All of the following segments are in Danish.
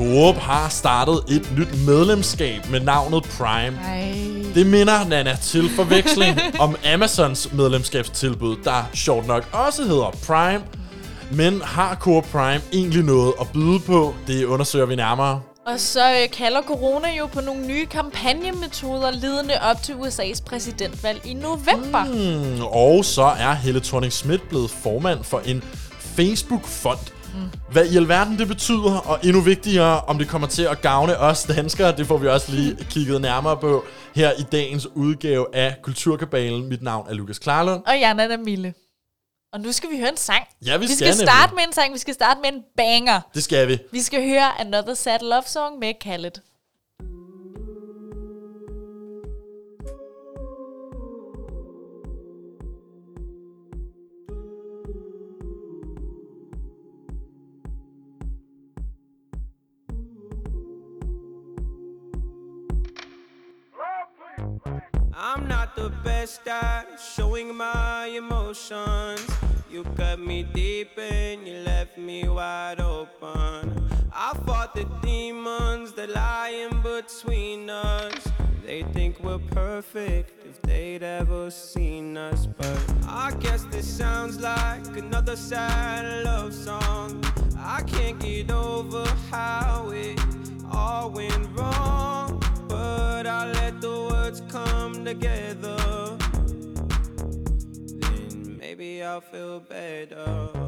Coop har startet et nyt medlemskab med navnet Prime. Ej. Det minder Nana til forveksling om Amazons medlemskabstilbud, der sjovt nok også hedder Prime. Men har Coop Prime egentlig noget at byde på? Det undersøger vi nærmere. Og så øh, kalder corona jo på nogle nye kampagnemetoder ledende op til USA's præsidentvalg i november. Mm. Og så er Helle thorning Schmidt blevet formand for en Facebook-fond. Hvad i alverden det betyder, og endnu vigtigere, om det kommer til at gavne os danskere, det får vi også lige kigget nærmere på her i dagens udgave af Kulturkabalen. Mit navn er Lukas Klarlund. Og jeg er Mille. Og nu skal vi høre en sang. Ja, vi vi skal skal nemlig. starte med en sang. Vi skal starte med en banger. Det skal vi. Vi skal høre Another Sad Love Song med Khaled. I'm not the best at showing my emotions. You cut me deep and you left me wide open. I fought the demons that lie in between us. They think we're perfect if they'd ever seen us. But I guess this sounds like another sad love song. I can't get over how it all went wrong. But I let the words come together. Then maybe I'll feel better.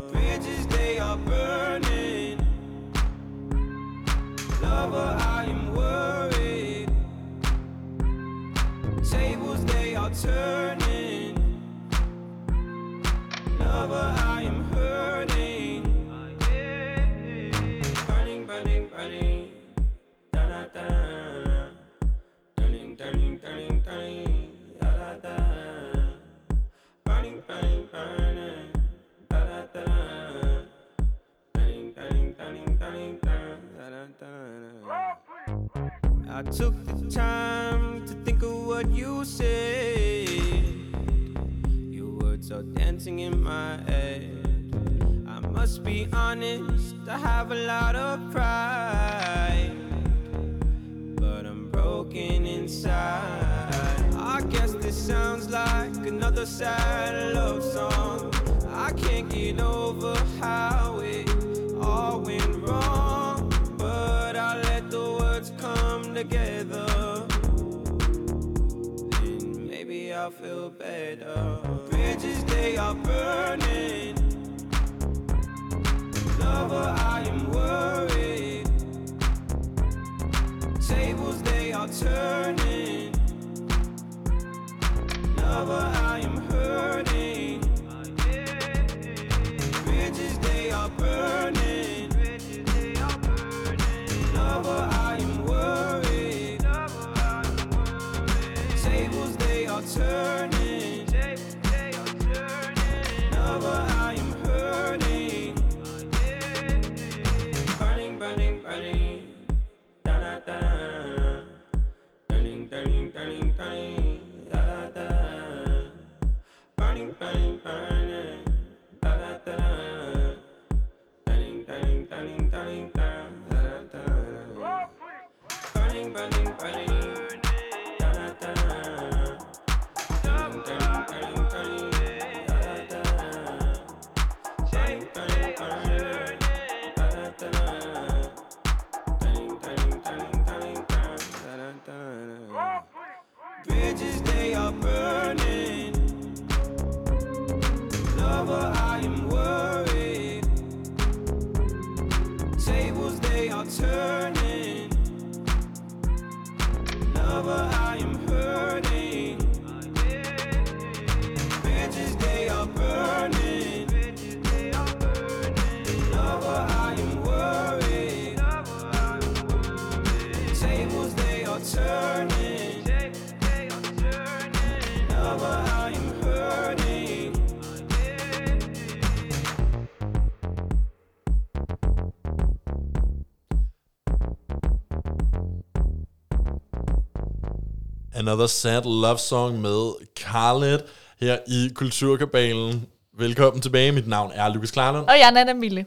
Another Sad Love Song med Khaled her i Kulturkabalen. Velkommen tilbage. Mit navn er Lukas Klarlund. Og jeg er Nana Mille.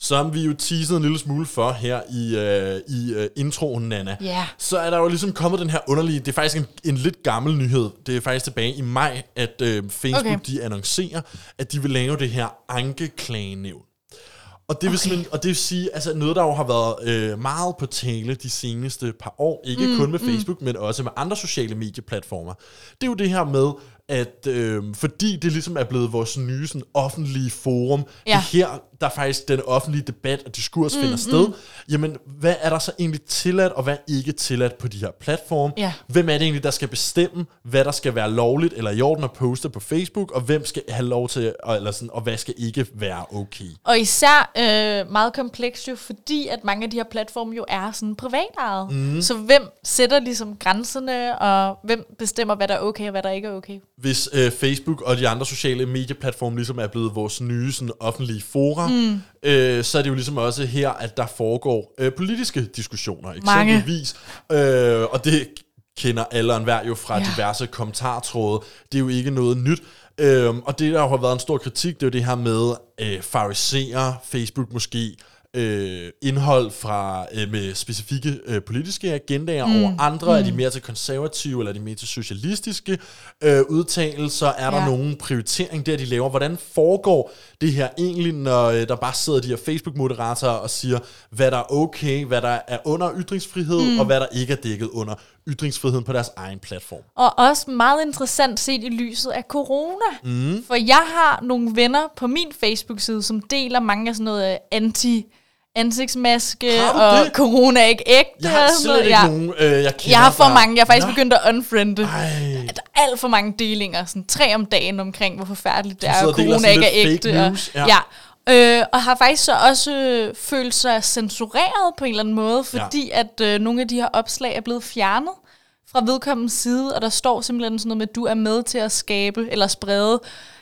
som vi jo teasede en lille smule for her i, øh, i øh, introen, Nana, Ja. så er der jo ligesom kommet den her underlige, det er faktisk en, en lidt gammel nyhed, det er faktisk tilbage i maj, at øh, Facebook okay. de annoncerer, at de vil lave det her ankeklagenævn. Og det, vil Okay. okay. og det vil sige, altså noget, der jo har været øh, meget på tale de seneste par år, ikke mm, kun med Facebook, mm. men også med andre sociale medieplatformer, det er jo det her med, at øh, fordi det ligesom er blevet vores nye sådan, offentlige forum, ja. Det her, der faktisk den offentlige debat og diskurs mm, finder sted, jamen hvad er der så egentlig tilladt, og hvad ikke tilladt på de her platforme? Ja. Hvem er det egentlig, der skal bestemme, hvad der skal være lovligt eller i orden at poste på Facebook, og hvem skal have lov til, og- eller sådan, og hvad skal ikke være okay? Og især øh, meget komplekst jo, fordi at mange af de her platforme jo er sådan privatejet. Mm. Så hvem sætter ligesom grænserne, og hvem bestemmer, hvad der er okay og hvad der ikke er okay? Hvis øh, Facebook og de andre sociale medieplatforme ligesom er blevet vores nye sådan, offentlige fora, mm. øh, så er det jo ligesom også her, at der foregår øh, politiske diskussioner. Mange. Eksempelvis, øh, og det kender alle og enhver jo fra Ja. diverse kommentartråde. Det er jo ikke noget nyt. Øhm, og det, der har været en stor kritik, det er jo det her med øh, favorisere Facebook måske øh, indhold fra øh, med specifikke øh, politiske agendaer mm. over andre. Mm. Er de mere til konservative, eller er de mere til socialistiske øh, udtalelser? Er der Ja. nogen prioritering der, de laver? Hvordan foregår det her egentlig, når øh, der bare sidder de her Facebook-moderatorer og siger, hvad der er okay, hvad der er under ytringsfrihed, mm. og hvad der ikke er dækket under ytringsfriheden på deres egen platform? Og også meget interessant set i lyset af corona. Mm. For jeg har nogle venner på min Facebook-side, som deler mange af sådan noget øh, anti ansigtsmaske, og det? corona er ikke ægte. Jeg har slet ikke Ja. nogen, øh, jeg kender, Jeg har for der- mange. Jeg har faktisk Nå. begyndt at unfriende. Ej. Der er alt for mange delinger, sådan tre om dagen omkring, hvor forfærdeligt det er, og corona ikke er ægte. og, news, ja. ja. Øh, og har faktisk så også øh, følt sig censureret på en eller anden måde, fordi ja. at øh, nogle af de her opslag er blevet fjernet fra vedkommens side, og der står simpelthen sådan noget med, at du er med til at skabe eller sprede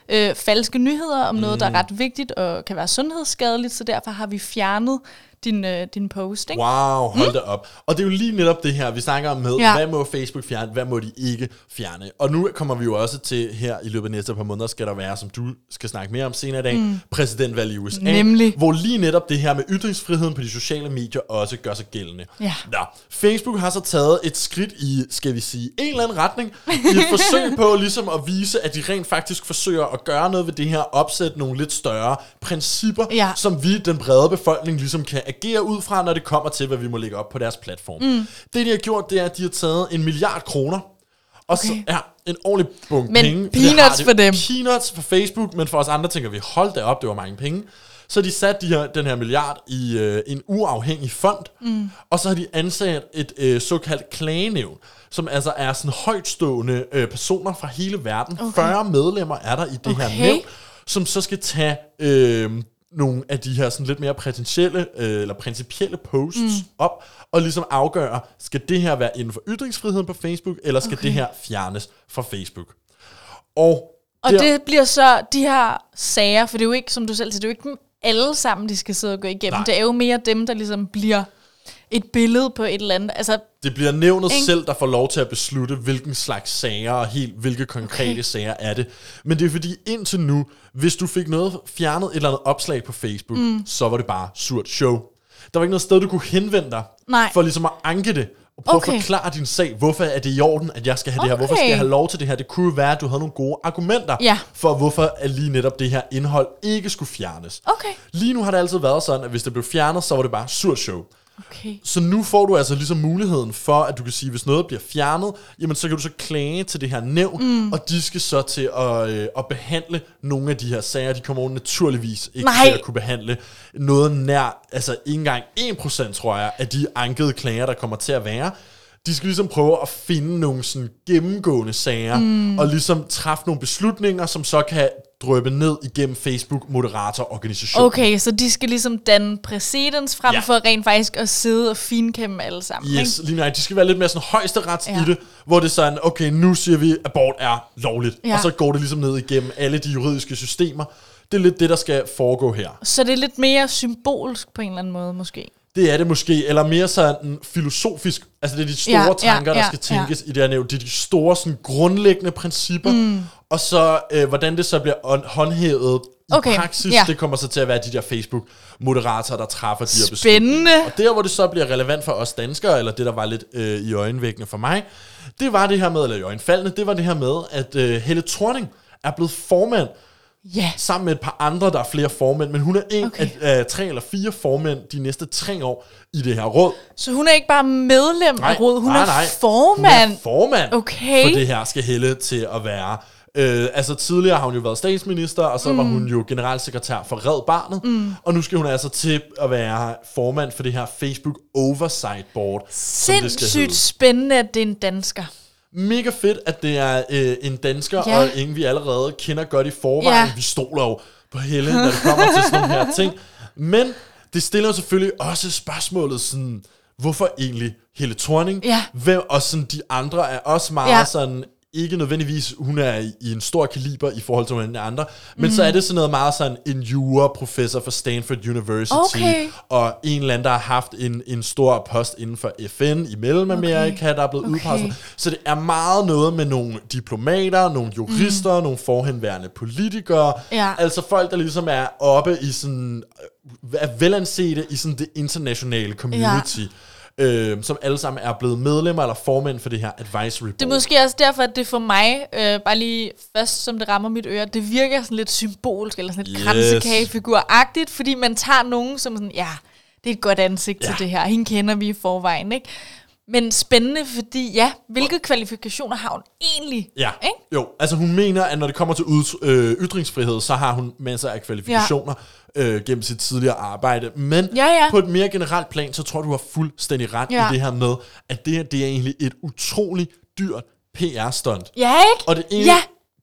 øh, falske nyheder om noget, der Mm. er ret vigtigt og kan være sundhedsskadeligt, så derfor har vi fjernet din, øh, din post. Ikke? Wow, hold mm. da op. Og det er jo lige netop det her, vi snakker om med, Ja. hvad må Facebook fjerne, hvad må de ikke fjerne. Og nu kommer vi jo også til her i løbet af næste par måneder, skal der være, som du skal snakke mere om senere i dag, mm. præsidentvalg i USA. Nemlig. Hvor lige netop det her med ytringsfriheden på de sociale medier også gør sig gældende. Ja. Nå, Facebook har så taget et skridt i, skal vi sige, en eller anden retning, i et forsøg på ligesom at vise, at de rent faktisk forsøger at gøre noget ved det her, opsætte nogle lidt større principper, Ja. som vi, den brede befolkning, ligesom kan agere ud fra, når det kommer til, hvad vi må lægge op på deres platform. Mm. Det, de har gjort, det er, at de har taget en milliard kroner, og okay. så er en ordentlig bunke Men penge. peanuts Det for dem. Peanuts for Facebook, men for os andre tænker vi, hold da op, det var mange penge. Så de satte de her, den her milliard i øh, en uafhængig fond, mm. og så har de ansat et øh, såkaldt klagenævn, som altså er sådan højtstående øh, personer fra hele verden. Okay. 40 medlemmer er der i det Okay. her nævn, som så skal tage øh, nogle af de her sådan lidt mere principielle øh, eller principielle posts mm. op, og ligesom afgøre, skal det her være inden for ytringsfriheden på Facebook, eller skal Okay. det her fjernes fra Facebook? Og, Og der- det bliver så de her sager, for det er jo ikke, som du selv siger, det er jo ikke dem alle sammen, de skal sidde og gå igennem. Nej. Det er jo mere dem, der ligesom bliver et billede på et eller andet. Altså, Det bliver nævnet Ikke? selv, der får lov til at beslutte, hvilken slags sager og helt hvilke konkrete Okay. okay. sager er det. Men det er fordi indtil nu, hvis du fik noget fjernet, et eller andet opslag på Facebook, mm. så var det bare surt show. Der var ikke noget sted, du kunne henvende dig, Nej. for ligesom at anke det. Og prøve Okay. at forklare din sag. Hvorfor er det i orden, at jeg skal have det her? Hvorfor skal Okay. jeg have lov til det her? Det kunne jo være, at du havde nogle gode argumenter Ja. for, hvorfor at lige netop det her indhold ikke skulle fjernes. okay. Lige nu har det altid været sådan, at hvis det blev fjernet, så var det bare surt show. Okay. Så nu får du altså ligesom muligheden for, at du kan sige, hvis noget bliver fjernet, jamen så kan du så klage til det her nævn, mm. og de skal så til at, øh, at behandle nogle af de her sager. De kommer jo naturligvis ikke Nej. til at kunne behandle noget nær, altså ikke engang 1% tror jeg, af de ankede klager, der kommer til at være. De skal ligesom prøve at finde nogle sådan gennemgående sager, mm. og ligesom træffe nogle beslutninger, som så kan drøbe ned igennem Facebook-moderatororganisationen. Okay, så de skal ligesom danne præcedens frem Ja. for rent faktisk at sidde og finkæmme alle sammen. Yes, Ikke? lige nøjagtigt. De skal være lidt mere sådan højesterets ja. I det, hvor det er sådan, okay, nu siger vi, at abort er lovligt. Ja. Og så går det ligesom ned igennem alle de juridiske systemer. Det er lidt det, der skal foregå her. Så det er lidt mere symbolsk på en eller anden måde, måske. Det er det måske, eller mere sådan filosofisk, altså det er de store Ja, ja, ja, tanker, der ja, skal tænkes ja. i det her nævn. Det er de store sådan, grundlæggende principper, mm. Og så øh, hvordan det så bliver on- håndhævet i Okay, praksis, ja. det kommer så til at være de der Facebook-moderatorer, der træffer de her beslutninger. Spændende. Og der, hvor det så bliver relevant for os danskere, eller det, der var lidt øh, i øjenvækkende for mig, det var det her med, eller i øjenfaldene, det var det her med, at øh, Helle Thorning er blevet formand Ja. sammen med et par andre, der er flere formænd, men hun er en Okay. af uh, tre eller fire formænd de næste tre år i det her råd. Så hun er ikke bare medlem af rådet, hun nej, er nej. formand. Hun er formand Okay. for det her skal Helle til at være. Øh, altså tidligere har hun jo været statsminister, og så mm. var hun jo generalsekretær for Red Barnet, mm. og nu skal hun altså til at være formand for det her Facebook Oversight Board, Sindssygt spændende, at det er en dansker. Mega fedt, at det er øh, en dansker, Ja. og en vi allerede kender godt i forvejen. Ja. Vi stoler jo på Helle, når det kommer til sådan nogle her ting. Men det stiller selvfølgelig også spørgsmålet sådan, hvorfor egentlig Helle Thorning? Ja. Hvem, og sådan de andre er også meget ja. sådan, ikke nødvendigvis, hun er i, i en stor kaliber i forhold til de andre, men mm. så er det sådan noget meget sådan en jura-professor for Stanford University, Okay. og en eller anden, der har haft en, en stor post inden for FN i Mellemamerika, okay. der er blevet Okay. udpeget. Så det er meget noget med nogle diplomater, nogle jurister, mm. nogle forhenværende politikere, Ja. altså folk, der ligesom er oppe i sådan, øh, er velansete i sådan det internationale community. Ja. Øh, som alle sammen er blevet medlemmer eller formænd for det her advisory board. Det er måske også derfor, at det for mig, øh, bare lige først som det rammer mit øre, det virker sådan lidt symbolsk, eller sådan lidt Yes. kransekagefigur-agtigt, fordi man tager nogen som sådan, ja, det er et godt ansigt ja. til det her, hende kender vi i forvejen, ikke? Men spændende, fordi ja, hvilke kvalifikationer har hun egentlig? Ja, Ikke? jo. Altså hun mener, at når det kommer til ud, øh, ytringsfrihed, så har hun masser af kvalifikationer ja. Øh, gennem sit tidligere arbejde. Men Ja, ja. på et mere generelt plan, så tror jeg, du har fuldstændig ret Ja. i det her med, at det her det er egentlig et utroligt dyrt PR-stunt. Ja, ikke? Og det egentlig, Ja.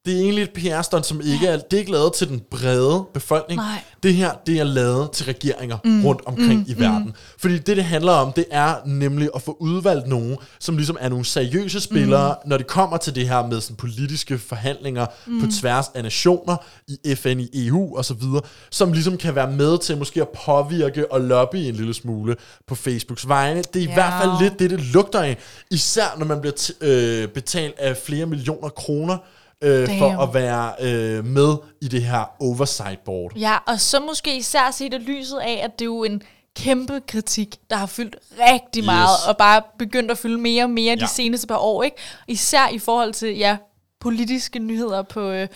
Det er egentlig et PR-stunt, som ikke er, det er ikke lavet til den brede befolkning. Nej. Det her, det er lavet til regeringer mm, rundt omkring mm, i verden. Fordi det, det handler om, det er nemlig at få udvalgt nogen, som ligesom er nogle seriøse spillere, mm. når det kommer til det her med sådan politiske forhandlinger mm. på tværs af nationer, i FN, i EU og så videre, som ligesom kan være med til måske at påvirke og lobby en lille smule på Facebooks vegne. Det er i Ja. hvert fald lidt det, det lugter af. Især når man bliver t- øh, betalt af flere millioner kroner øh, for at være øh, med i det her oversight board. Ja, og så måske især set i lyset af, at det er jo en kæmpe kritik, der har fyldt rigtig Yes. meget, og bare begyndt at fylde mere og mere de Ja. seneste par år, ikke? Især i forhold til, ja, politiske nyheder på øh,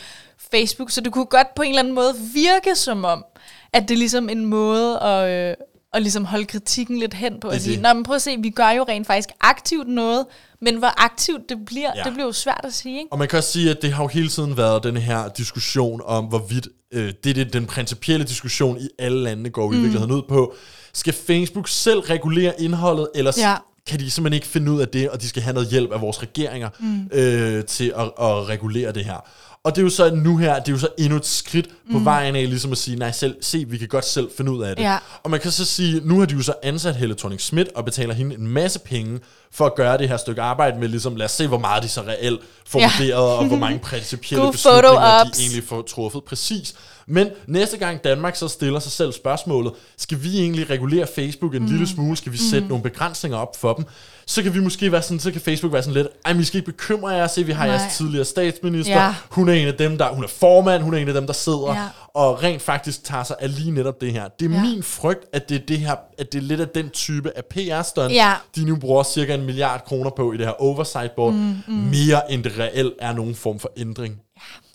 Facebook, så det kunne godt på en eller anden måde virke som om, at det er ligesom en måde at, øh, at ligesom holde kritikken lidt hen på, at sige. Nå, men prøv at se, vi gør jo rent faktisk aktivt noget, men hvor aktivt det bliver, ja. Det bliver jo svært at sige, ikke? Og man kan også sige, at det har jo hele tiden været den her diskussion om, hvorvidt øh, det er den principielle diskussion i alle landene går mm. i virkeligheden ud på. Skal Facebook selv regulere indholdet, eller ja. kan de simpelthen ikke finde ud af det, og de skal have noget hjælp af vores regeringer mm. øh, til at, at regulere det her. Og det er jo så nu her, det er jo så endnu et skridt på mm. vejen af, ligesom at sige, nej, selv, se, vi kan godt selv finde ud af det. Ja. Og man kan så sige, nu har de jo så ansat Helle thorning Schmidt og betaler hende en masse penge for at gøre det her stykke arbejde med, ligesom, lad os se, hvor meget de så reelt får Ja. vurderet, og hvor mange principielle beslutninger de egentlig får truffet præcis. Men næste gang Danmark så stiller sig selv spørgsmålet, skal vi egentlig regulere Facebook en mm. lille smule, skal vi sætte mm. nogle begrænsninger op for dem, så kan vi måske være sådan, så kan Facebook være sådan lidt, ej, men I skal ikke bekymre jer, se, vi har Nej. jeres tidligere statsminister, Ja. hun er en af dem, der, hun er formand, hun er en af dem, der sidder, Ja. og rent faktisk tager sig af lige netop det her. Det er Ja. ja. min frygt, at det er det her, at det er lidt af den type af PR-stunt, Ja. de nu bruger cirka en milliard kroner på i det her oversight board, mm, mm. mere end det reelt er nogen form for ændring.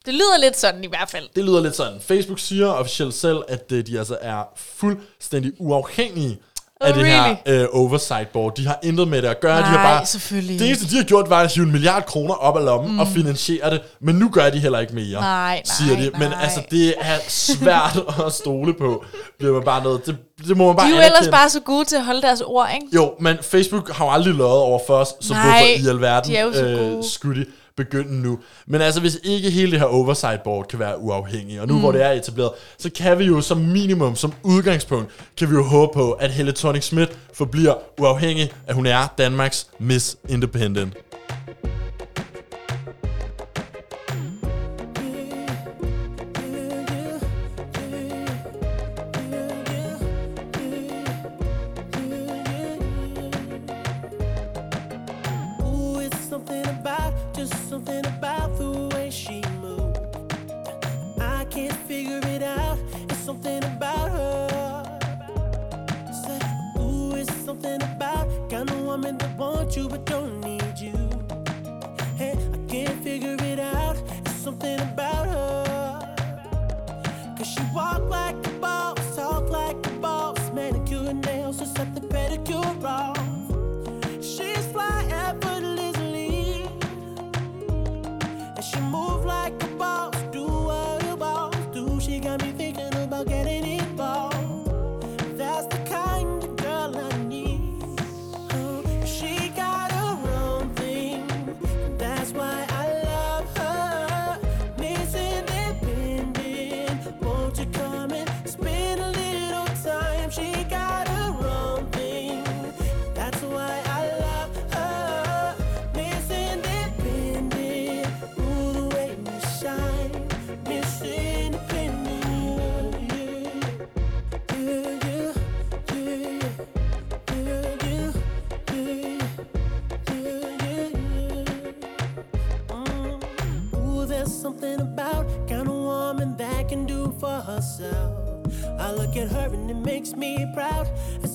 Det lyder lidt sådan i hvert fald. Det lyder lidt sådan. Facebook siger officielt selv, at øh, de altså er fuldstændig uafhængige af Oh, det really? her øh, oversight board. De har intet med det at gøre. de har Nej, bare, selvfølgelig Det eneste, de har gjort, var at hive en milliard kroner op af lommen mm. og finansiere det, men nu gør de heller ikke mere, Nej, siger nej, de. Men nej. altså, det er svært at stole på, bliver man bare noget. Det, det må man bare De er jo ellers bare så gode til at holde deres ord, ikke? Jo, men Facebook har jo aldrig løjet over for os, så Nej, hvorfor i alverden de er jo så øh, gode. skulle de begynde nu? Men altså, hvis ikke hele det her oversight board kan være uafhængigt, og nu mm. hvor det er etableret, så kan vi jo som minimum, som udgangspunkt, kan vi jo håbe på, at Helle thorning Schmidt forbliver uafhængig, at hun er Danmarks Miss Independent. Something about kind of woman that wants you but don't need you. Hey, I can't figure it out. It's something about her. Cause she walk like a boss, talk like a boss, manicure nails, just set the pedicure off.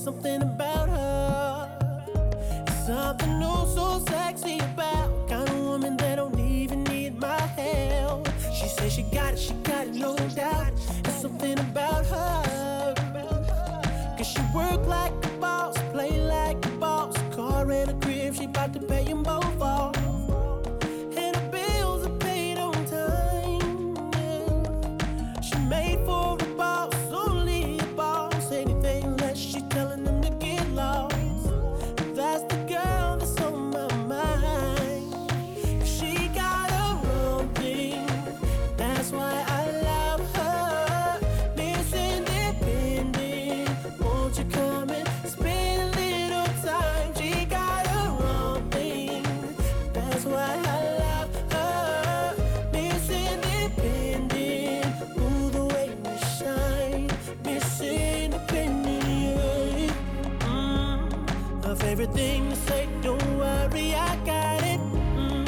Something Her to say, don't worry, I got it. Mm.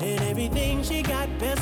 And everything she got, best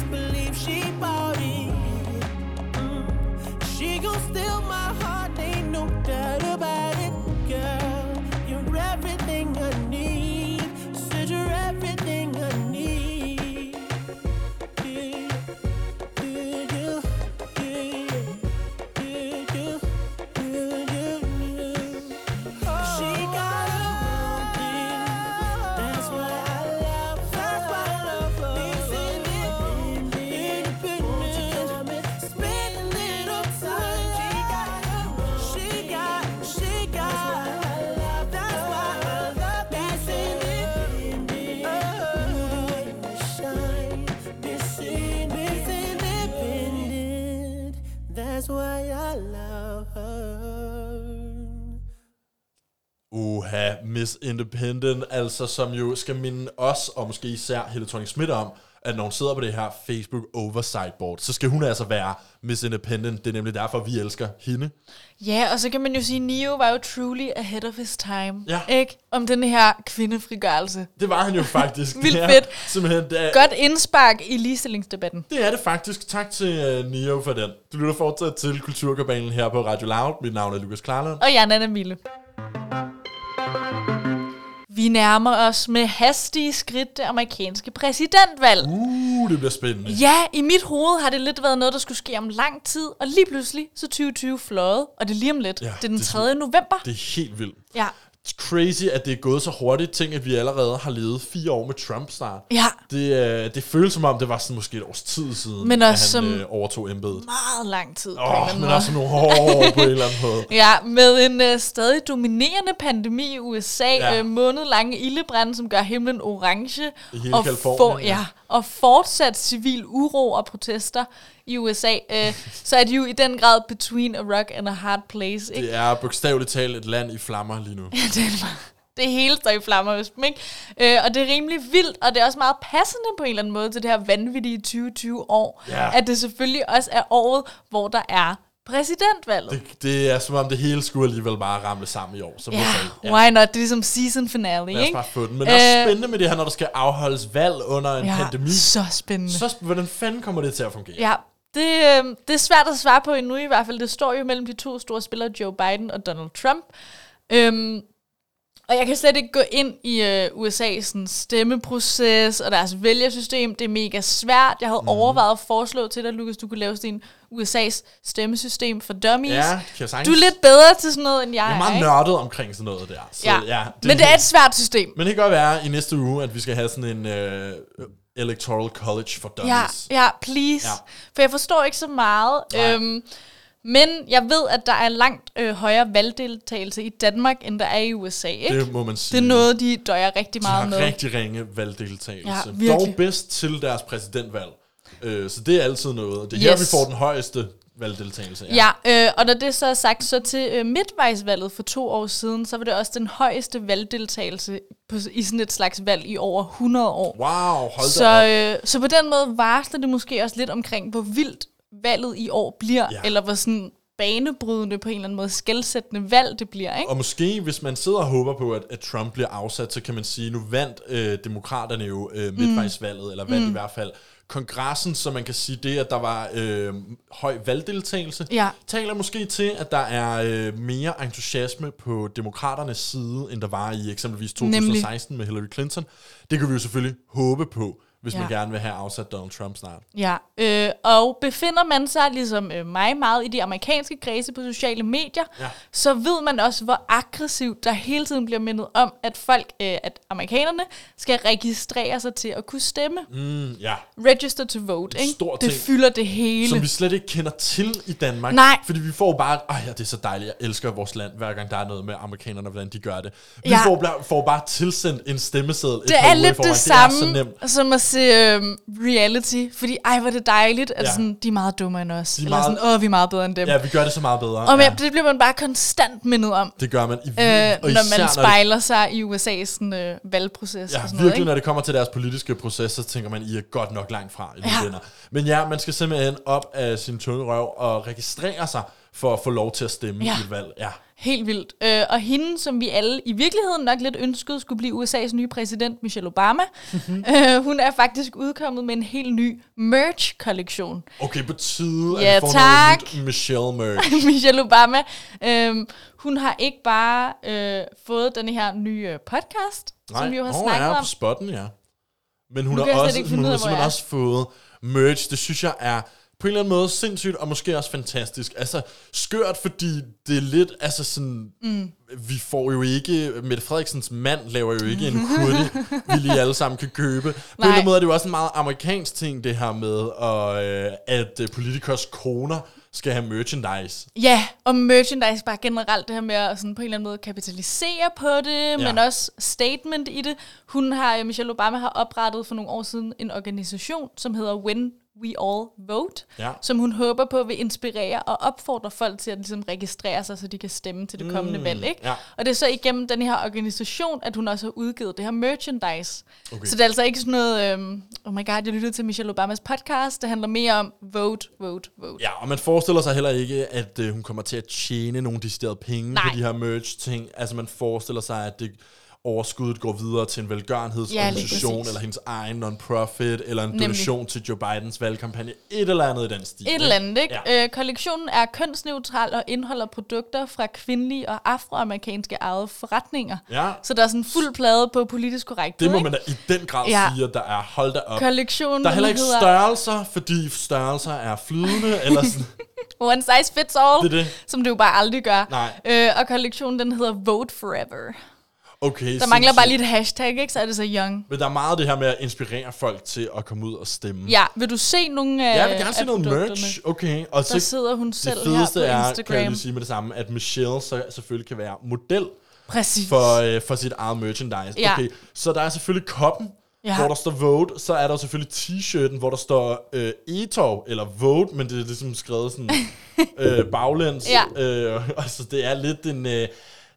Miss Independent, altså som jo skal minde os, og måske især Helle Thorning Schmidt om, at når hun sidder på det her Facebook Oversight Board, så skal hun altså være Miss Independent. Det er nemlig derfor, vi elsker hende. Ja, og så kan man jo sige, at Neo var jo truly ahead of his time. Ja. Ikke? Om den her kvindefrigørelse. Det var han jo faktisk. Vildt Det er fedt. Simpelthen, det er, Godt indspark i ligestillingsdebatten. det er det faktisk. Tak til uh, Neo for den. Du lytter fortsat til Kulturkabalen her på Radio Loud. Mit navn er Lukas Klarlund. Og jeg er Nana Mille. Vi nærmer os med hastige skridt det amerikanske præsidentvalg. Uh, det bliver spændende. Ja, i mit hoved har det lidt været noget, der skulle ske om lang tid, og lige pludselig så 2020 fløjet, og det er lige om lidt. Ja, det er den det er 3. november. Det er helt vildt. Ja, crazy, at det er gået så hurtigt. Tænk, at vi allerede har levet fire år med Trump snart. ja, Det, øh, det føles som om, det var sådan måske et års tid siden, Men at også han som- øh, overtog embedet. meget lang tid. Åh, oh, men måde. også nogle år på en eller anden måde. Ja, med en øh, stadig dominerende pandemi i USA, Ja. øh, månedlange ildebrænde, som gør himlen orange, I hele og, ja. ja, og fortsat civil uro og protester i USA, øh, så er de jo i den grad between a rock and a hard place. Ikke? Det er bogstaveligt talt et land i flammer lige nu. det, er, det hele står i flammer hos dem, ikke? Øh, og det er rimelig vildt, og det er også meget passende på en eller anden måde til det her vanvittige 2020 år, Ja. at det selvfølgelig også er året, hvor der er præsidentvalget. Det, det er som om det hele skulle alligevel bare ramle sammen i år. Så ja, hvorfor ikke? why not? Det er ligesom season finale, Lad os ikke? bare få den. Men det er Øh, spændende med det her, når der skal afholdes valg under en Ja, pandemi. så spændende. Så hvordan fanden kommer det til at fungere? Ja, det, øh, det er svært at svare på endnu i hvert fald. Det står jo mellem de to store spillere, Joe Biden og Donald Trump. Øhm, og jeg kan slet ikke gå ind i øh, USA's sådan, stemmeproces og deres vælgersystem. Det er mega svært. Jeg havde mm. overvejet at foreslå til dig, Lukas, du kunne lave sådan en USA's stemmesystem for dummies. Ja. Du er lidt bedre til sådan noget, end jeg, Jeg er meget ikke? nørdet omkring sådan noget der. Så, Ja. ja Men det er et svært system. Men det kan godt være i næste uge, at vi skal have sådan en uh, electoral college for Ja, dummies. ja, please. Ja. Ja. For jeg forstår ikke så meget. Nej. Øhm, men jeg ved, at der er langt øh, højere valgdeltagelse i Danmark, end der er i USA. Ikke? Det må man sige. Det er noget, de døjer rigtig De meget har med. rigtig ringe valgdeltagelse. Ja, Dog virkelig. bedst til deres præsidentvalg. Øh, så det er altid noget. Det er her, Yes. vi får den højeste valgdeltagelse. Ja, øh, og når det så er sagt, så til øh, midtvejsvalget for to år siden, så var det også den højeste valgdeltagelse på, i sådan et slags valg i over 100 år. Wow, hold Så, op. øh, så på den måde varsler det måske også lidt omkring, hvor vildt valget i år bliver, Ja. ja. eller hvor sådan banebrydende på en eller anden måde skældsættende valg det bliver, ikke? Og måske, hvis man sidder og håber på, at, at Trump bliver afsat, så kan man sige, nu vandt øh, demokraterne jo øh, midtvejsvalget, mm. eller vandt mm. i hvert fald kongressen, så man kan sige det, at der var øh, høj valgdeltagelse, Ja. taler måske til, at der er øh, mere entusiasme på demokraternes side, end der var i eksempelvis 2016 med Hillary Clinton. Det kan vi jo selvfølgelig håbe på, hvis ja. man gerne vil have afsat Donald Trump snart. Ja, øh, og befinder man sig ligesom øh, mig meget i de amerikanske kredse på sociale medier, Ja. så ved man også, hvor aggressivt der hele tiden bliver mindet om, at folk, øh, at amerikanerne skal registrere sig til at kunne stemme. Mm, ja, Register to vote, En ikke? stor det ting. fylder det hele. som vi slet ikke kender til i Danmark. Nej. Fordi vi får bare, ej ja, det er så dejligt, jeg elsker vores land, hver gang der er noget med amerikanerne, hvordan de gør det. Vi Ja. får, får bare tilsendt en stemmeseddel et det er lidt det Det er så samme nemt. som at se øhm, reality, fordi ej, hvor det dejligt, at Ja. sådan, de er meget dummere end os. De er Eller meget- sådan, åh, vi er meget bedre end dem. Ja, vi gør det så meget bedre. og ja. det bliver man bare konstant mindet om. Det gør man i Øh, og når man det- spejler sig i USA's sådan, øh, valgproces Ja, og sådan virkelig, noget. Ikke? når det kommer til deres politiske proces, så tænker man, I er godt nok langt fra, I ja. Men ja, man skal simpelthen op af sin tunge røv og registrere sig for at få lov til at stemme Ja. i et valg. Ja. Helt vildt. Øh, og hende, som vi alle i virkeligheden nok lidt ønskede, skulle blive USA's nye præsident, Michelle Obama, Mhm. øh, hun er faktisk udkommet med en helt ny merch-kollektion. Okay, på tide, Ja, at vi får tak. noget nyt Michelle merch. Michelle Obama. Øhm, hun har ikke bare øh, fået den her nye øh, podcast, Nej. som vi jo har Nå, snakket ja, om. på spotten, ja. Men hun Nu har, også, hun ud har simpelthen også fået merch. Det synes jeg er på en eller anden måde sindssygt, og måske også fantastisk. Altså, skørt, fordi det er lidt, altså sådan, mm. vi får jo ikke, Mette Frederiksens mand laver jo ikke en kurte, vi lige alle sammen kan købe. På en eller anden måde er det jo også en meget amerikansk ting, det her med, og, øh, at øh, politikers koner skal have merchandise. Ja, og merchandise bare generelt, det her med at sådan på en eller anden måde kapitalisere på det, Ja. men også statement i det. Hun har, øh, Michelle Obama har oprettet for nogle år siden en organisation, som hedder When We All Vote, Ja. som hun håber på vil inspirere og opfordre folk til at ligesom registrere sig, så de kan stemme til det kommende Mm, valg. Ikke? ja. Og det er så igennem den her organisation, at hun også har udgivet det her merchandise. Okay. Så det er altså ikke sådan noget, øhm, oh my god, jeg lyttede til Michelle Obamas podcast, det handler mere om vote, vote, vote. Ja, og man forestiller sig heller ikke, at øh, hun kommer til at tjene nogle deciderede penge Nej. på de her merch-ting. Altså man forestiller sig, at det overskuddet går videre til en Ja, velgørenhedsorganisation, præcis. eller hendes egen non-profit, eller en Nemlig. donation til Joe Bidens valgkampagne. Et eller andet i den stil. Et eller andet, ikke? Ja. Øh, kollektionen er kønsneutral og indeholder produkter fra kvindelige og afroamerikanske ejede forretninger. Ja, Så der er sådan fuld plade på politisk korrekt. det må man da i den grad Ja. sige, at der er. Hold da op. Kollektionen Der er heller ikke hedder størrelser, fordi størrelser er flydende, eller sådan. One Size Fits All, Det det. som det jo bare aldrig gør. Nej. Øh, og kollektionen den hedder Vote Forever. Okay, Der mangler bare lige et hashtag, ikke? Så er det så young. Men der er meget det her med at inspirere folk til at komme ud og stemme. Ja, vil du se nogle af Ja, jeg vil gerne se noget merch. Okay, og Der sidder hun det selv her på fedeste er, kan jeg Instagram. lige sige med det samme, at Michelle så selvfølgelig kan være model Præcis. for, øh, for sit eget merchandise. Ja. Okay, så der er selvfølgelig koppen, Ja. hvor der står Vote. Så er der selvfølgelig t-shirten, hvor der står øh, Etov, eller Vote, men det er ligesom skrevet sådan øh, baglæns. Ja. Øh, altså, det er lidt en... Øh,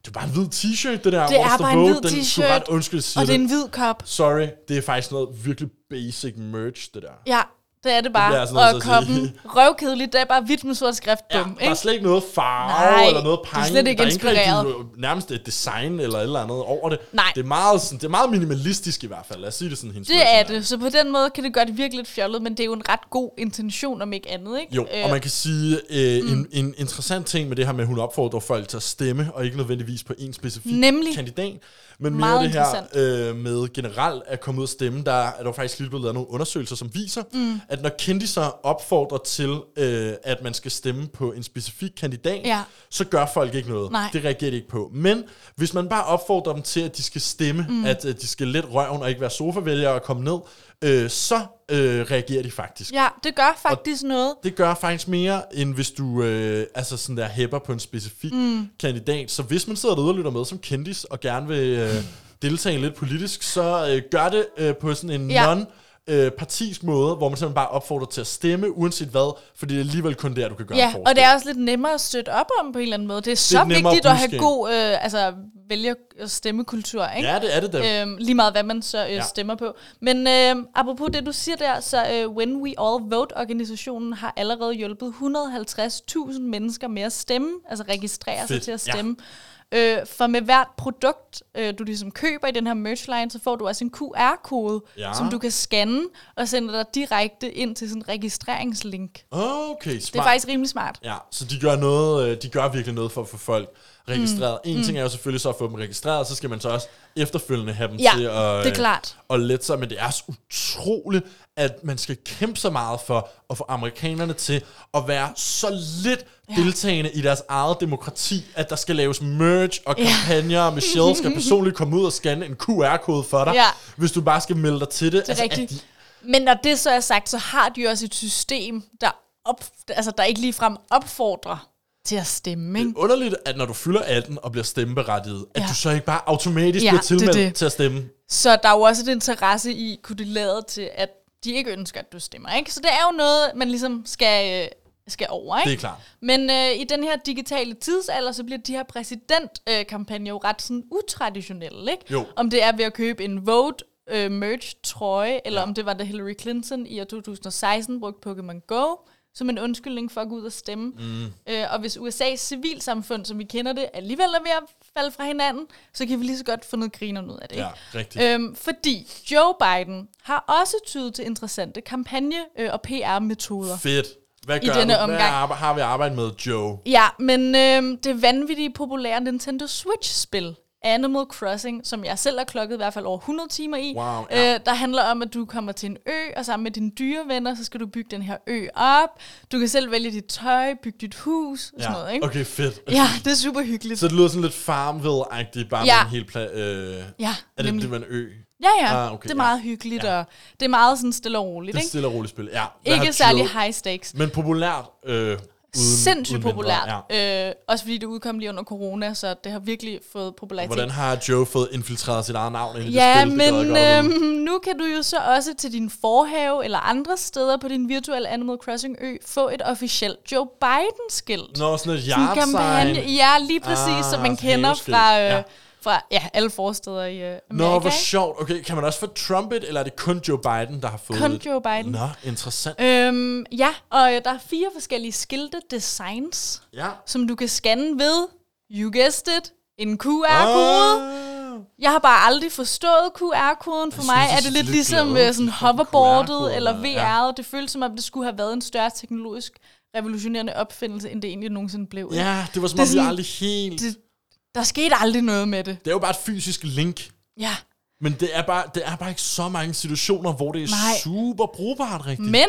det er bare en hvid t-shirt, det der, Det er bare en hvid t-shirt, ret undskyld, Og det er en hvid kop. Sorry, det er faktisk noget virkelig basic merch, det der. Ja, Det er det bare. nødt og koppen, røvkedeligt, det er bare hvidt med sort skrift. Ja, Bum, der er ikke? slet ikke noget farve Nej, eller noget det er slet ikke der er ikke rigtig inspireret. nærmest et design eller et eller andet over det. Nej. Det er meget, sådan, det er meget minimalistisk i hvert fald. Lad os sige det sådan. hendes Det er det. Så på den måde kan det godt virke lidt fjollet, men det er jo en ret god intention, om ikke andet, ikke? Jo, Øh, og man kan sige, øh, mm. en, en interessant ting med det her med, at hun opfordrer folk til at stemme, og ikke nødvendigvis på en specifik Nemlig. kandidat, men mere Meget det her øh, med generelt at komme ud og stemme. Der er der faktisk lige blevet lavet nogle undersøgelser, som viser, mm. at når kendiser opfordrer til, øh, at man skal stemme på en specifik kandidat, Ja. så gør folk ikke noget. Nej. Det reagerer de ikke på. Men hvis man bare opfordrer dem til, at de skal stemme, mm. at øh, de skal let røven og ikke være sofavælgere og komme ned, øh, så øh, reagerer de faktisk. Ja, det gør faktisk noget. Det gør faktisk mere, end hvis du øh, altså sådan der hæpper på en specifik mm. kandidat. Så hvis man sidder derude og lytter med som kendis, og gerne vil øh, deltage lidt politisk, så øh, gør det øh, på sådan en Ja. non øh, partisk måde, hvor man simpelthen bare opfordrer til at stemme, uanset hvad, fordi det er alligevel kun der, du kan gøre Ja, og det er også lidt nemmere at støtte op om på en eller anden måde. Det er så et nemmere vigtigt at have god øh, altså, vælger- og stemmekultur, ikke? Ja, det er det da. Øhm, lige meget hvad man så øh, Ja. stemmer på. Men øh, apropos det, du siger der, så øh, When We All Vote-organisationen har allerede hjulpet 150.000 mennesker med at stemme, altså registrere sig Fedt, til at ja. Øh, for med hvert produkt, øh, du ligesom køber i den her merch line, så får du også en QR-kode, Ja. som du kan scanne og sende dig direkte ind til sådan en registreringslink. Okay, smart. Det er faktisk rimelig smart. Ja, så de gør noget, øh, de gør virkelig noget for at få folk registreret. Mm. En ting er jo selvfølgelig så at få dem registreret, så skal man så også efterfølgende have dem Ja, til at, det er klart. at lette sig. Men det er så utroligt, at man skal kæmpe så meget for at få amerikanerne til at være så lidt ja. deltagende i deres eget demokrati, at der skal laves merch og Ja. kampagner. Michelle skal personligt komme ud og scanne en QR-kode for dig, Ja. hvis du bare skal melde dig til det. Det er at rigtigt. de- Men når det så er sagt, så har de jo også et system, der, op, altså, der ikke ligefrem opfordrer til at stemme. Ikke? Det er underligt, at når du fylder 18 og bliver stemmeberettiget, at Ja. du så ikke bare automatisk Ja, bliver det er tilmeldt det. til at stemme. Så der er jo også et interesse i, kunne de lade til, at de ikke ønsker, at du stemmer. Ikke? Så det er jo noget, man ligesom skal, øh, skal over. Ikke? Det er klart. Men øh, i den her digitale tidsalder, så bliver de her præsidentkampagner jo ret sådan utraditionelle. Ikke? Jo. Om det er ved at købe en Vote øh, merch trøje, eller Ja. om det var da Hillary Clinton i år 2016 brugte Pokémon Go som en undskyldning for at gå ud og stemme. Mm. Øh, og hvis USA's civilsamfund, som vi kender det, alligevel er ved at falde fra hinanden, så kan vi lige så godt få noget griner ud af det. Ja, Ikke? rigtigt. Øhm, fordi Joe Biden har også tydet til interessante kampagne- øh, og PR-metoder. Fedt. Hvad I gør denne du? Hvad omgang. arbe- har vi arbejdet med, Joe? Ja, men øhm, det vanvittige populære Nintendo Switch-spil, Animal Crossing, som jeg selv har klokket i hvert fald over 100 timer i, Wow, ja. øh, der handler om, at du kommer til en ø, og sammen med dine dyrevenner, så skal du bygge den her ø op. Du kan selv vælge dit tøj, bygge dit hus og sådan noget, ikke? Okay, fedt. Ja, det er super hyggeligt. Så det lyder sådan lidt Farmville-agtigt, bare Ja. med en hel pla- øh, ja, Er det, det var en ø? Ja, ja. Ah, okay, det er ja. meget hyggeligt, Ja. og det er meget sådan stille og roligt, Det er ikke? stille og roligt spil. Ja. Ikke særlig high stakes. Men populært. Øh, uden, Sindssygt uden mindre, populært. Ja. Øh, også fordi det udkom lige under corona, så det har virkelig fået popularitet. Hvordan har Joe fået infiltreret sit eget navn ind i Ja, det spil? Gad men øhm, nu kan du jo så også til din forhave eller andre steder på din virtuelle Animal Crossing ø få et officielt Joe Biden-skilt. Nå, sådan et yard kampagne. sign. Ja, lige præcis, Ah, som man kender fra, øh, Ja. Ja. fra ja, alle forsteder i Nå, Amerika. hvor ikke? sjovt. Okay, kan man også få Trumpet, eller er det kun Joe Biden, der har fået Kun et? Joe Biden. Nå, interessant. Øhm, ja, og øh, der er fire forskellige skilte designs, Ja. som du kan scanne ved, you guessed it, en QR-kode. Ah. Jeg har bare aldrig forstået QR-koden. For mig synes, er det det lidt lidt ligesom glad øh, sådan hoverboardet eller ja. VR'et. Det føles som om, det skulle have været en større teknologisk revolutionerende opfindelse, end det egentlig nogensinde blev. Ja, det var som Det om, vi aldrig helt... Det, der skete aldrig noget med det. Det er jo bare et fysisk link. Ja. Men det er bare, det er bare ikke så mange situationer, hvor det er Nej. super brugbart, rigtigt. Men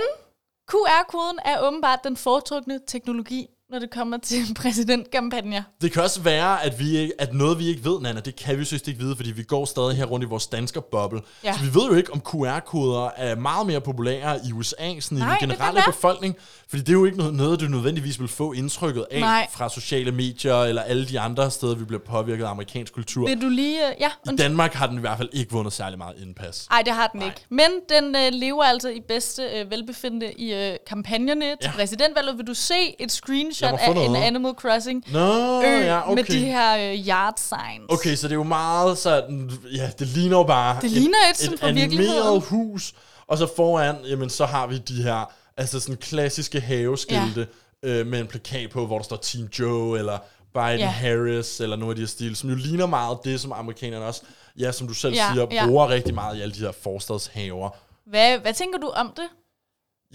QR-koden er åbenbart den foretrukne teknologi, når det kommer til præsidentkampagner. Det kan også være, at, vi ikke, at noget, vi ikke ved, Nana, det kan vi synes ikke vide, fordi vi går stadig her rundt i vores danskerboble. Ja. Så vi ved jo ikke, om QR-koder er meget mere populære i USA, sådan Nej, i den generelle befolkning. Fordi det er jo ikke noget, noget, du nødvendigvis vil få indtrykket af Nej. fra sociale medier, eller alle de andre steder, vi bliver påvirket af amerikansk kultur. Vil du lige... øh, Ja, I. Danmark har den i hvert fald ikke vundet særlig meget indpas. Ej, det har den Nej. ikke. Men den øh, lever altså i bedste øh, velbefindende i øh, kampagnerne til Ja. præsidentvalget. Vil du se et screenshot Få af en noget. Animal Crossing Nå, ø ja, okay. med de her øh, yard signs? Okay, så det er jo meget sådan, ja, det ligner jo bare Det ligner et, som et fra animeret hus, Og så foran, jamen, så har vi de her, altså sådan klassiske haveskilte, ja. øh, med en plakat på, hvor der står Team Joe, eller Biden Ja. Harris, eller nogle af de her stil, som jo ligner meget det, som amerikanerne også, ja, som du selv Ja, siger, ja. bruger rigtig meget i alle de her forstadshaver. Hvad, hvad tænker du om det?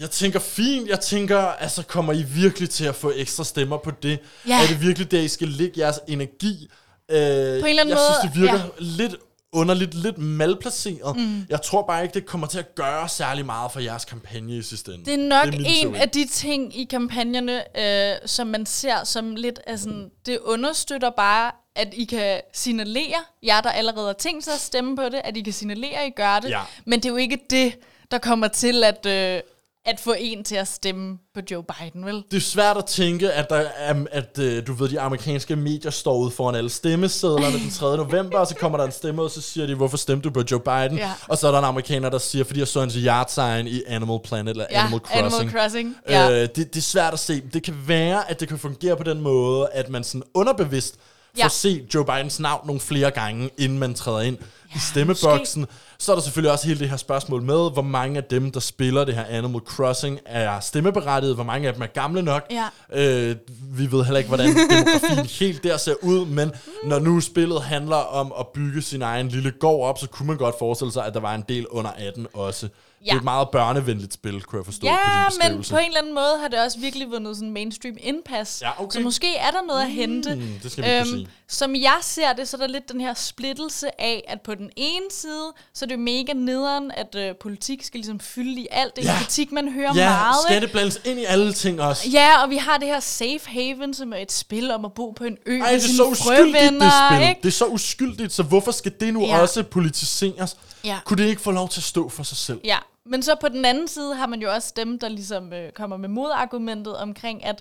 Jeg tænker fint, jeg tænker, altså kommer I virkelig til at få ekstra stemmer på det? Ja. Er det virkelig der, I skal lægge jeres energi? Øh, på en eller anden jeg måde, synes, det virker ja. lidt underligt, lidt malplaceret. Mm. Jeg tror bare ikke, det kommer til at gøre særlig meget for jeres kampagne i sidste ende. Det er nok min en teori. af de ting i kampagnerne, øh, som man ser som lidt sådan, det understøtter bare, at I kan signalere, jer der allerede har tænkt sig at stemme på det, at I kan signalere, at I gør det. Ja. Men det er jo ikke det, der kommer til at, øh, at få en til at stemme på Joe Biden, vel? Det er svært at tænke, at, der er, at øh, du ved, de amerikanske medier står ude foran alle stemmesedlerne den 3. november, og så kommer der en stemme, og så siger de, hvorfor stemte du på Joe Biden? Ja. Og så er der en amerikaner, der siger, fordi jeg så hans yard sign i Animal Planet, eller Ja, Animal Crossing. Animal Crossing. Ja. Øh, det, det er svært at se. Det kan være, at det kan fungere på den måde, at man sådan underbevidst får Ja. set Joe Bidens navn nogle flere gange, inden man træder ind ja, i stemmeboksen. Så er der selvfølgelig også hele det her spørgsmål med, hvor mange af dem, der spiller det her Animal Crossing, er stemmeberettigede, hvor mange af dem er gamle nok. Ja. Øh, vi ved heller ikke, hvordan demografien helt der ser ud, men når nu spillet handler om at bygge sin egen lille gård op, så kunne man godt forestille sig, at der var en del under 18 også. Ja. Det er et meget børnevenligt spil, kunne jeg forstå på din Ja, men på en eller anden måde har det også virkelig vundet sådan mainstream indpas. Ja, okay. Så måske er der noget at hente. Mm, det skal vi kunne sige. Som jeg ser det, så er der lidt den her splittelse af, at på den ene side, så er det jo mega nederen, at øh, politik skal ligesom fylde i alt det Ja. kritik, man hører Ja, meget. det blandes ind i alle ting også? Ja, og vi har det her Safe Haven, som er et spil om at bo på en ø Ej, med det er så uskyldigt, det spil. ikke? Det er så uskyldigt, så hvorfor skal det nu Ja. ja. også politiseres? Ja. Kunne det ikke få lov til at stå for sig selv? Ja, men så på den anden side har man jo også dem, der ligesom øh, kommer med modargumentet omkring, at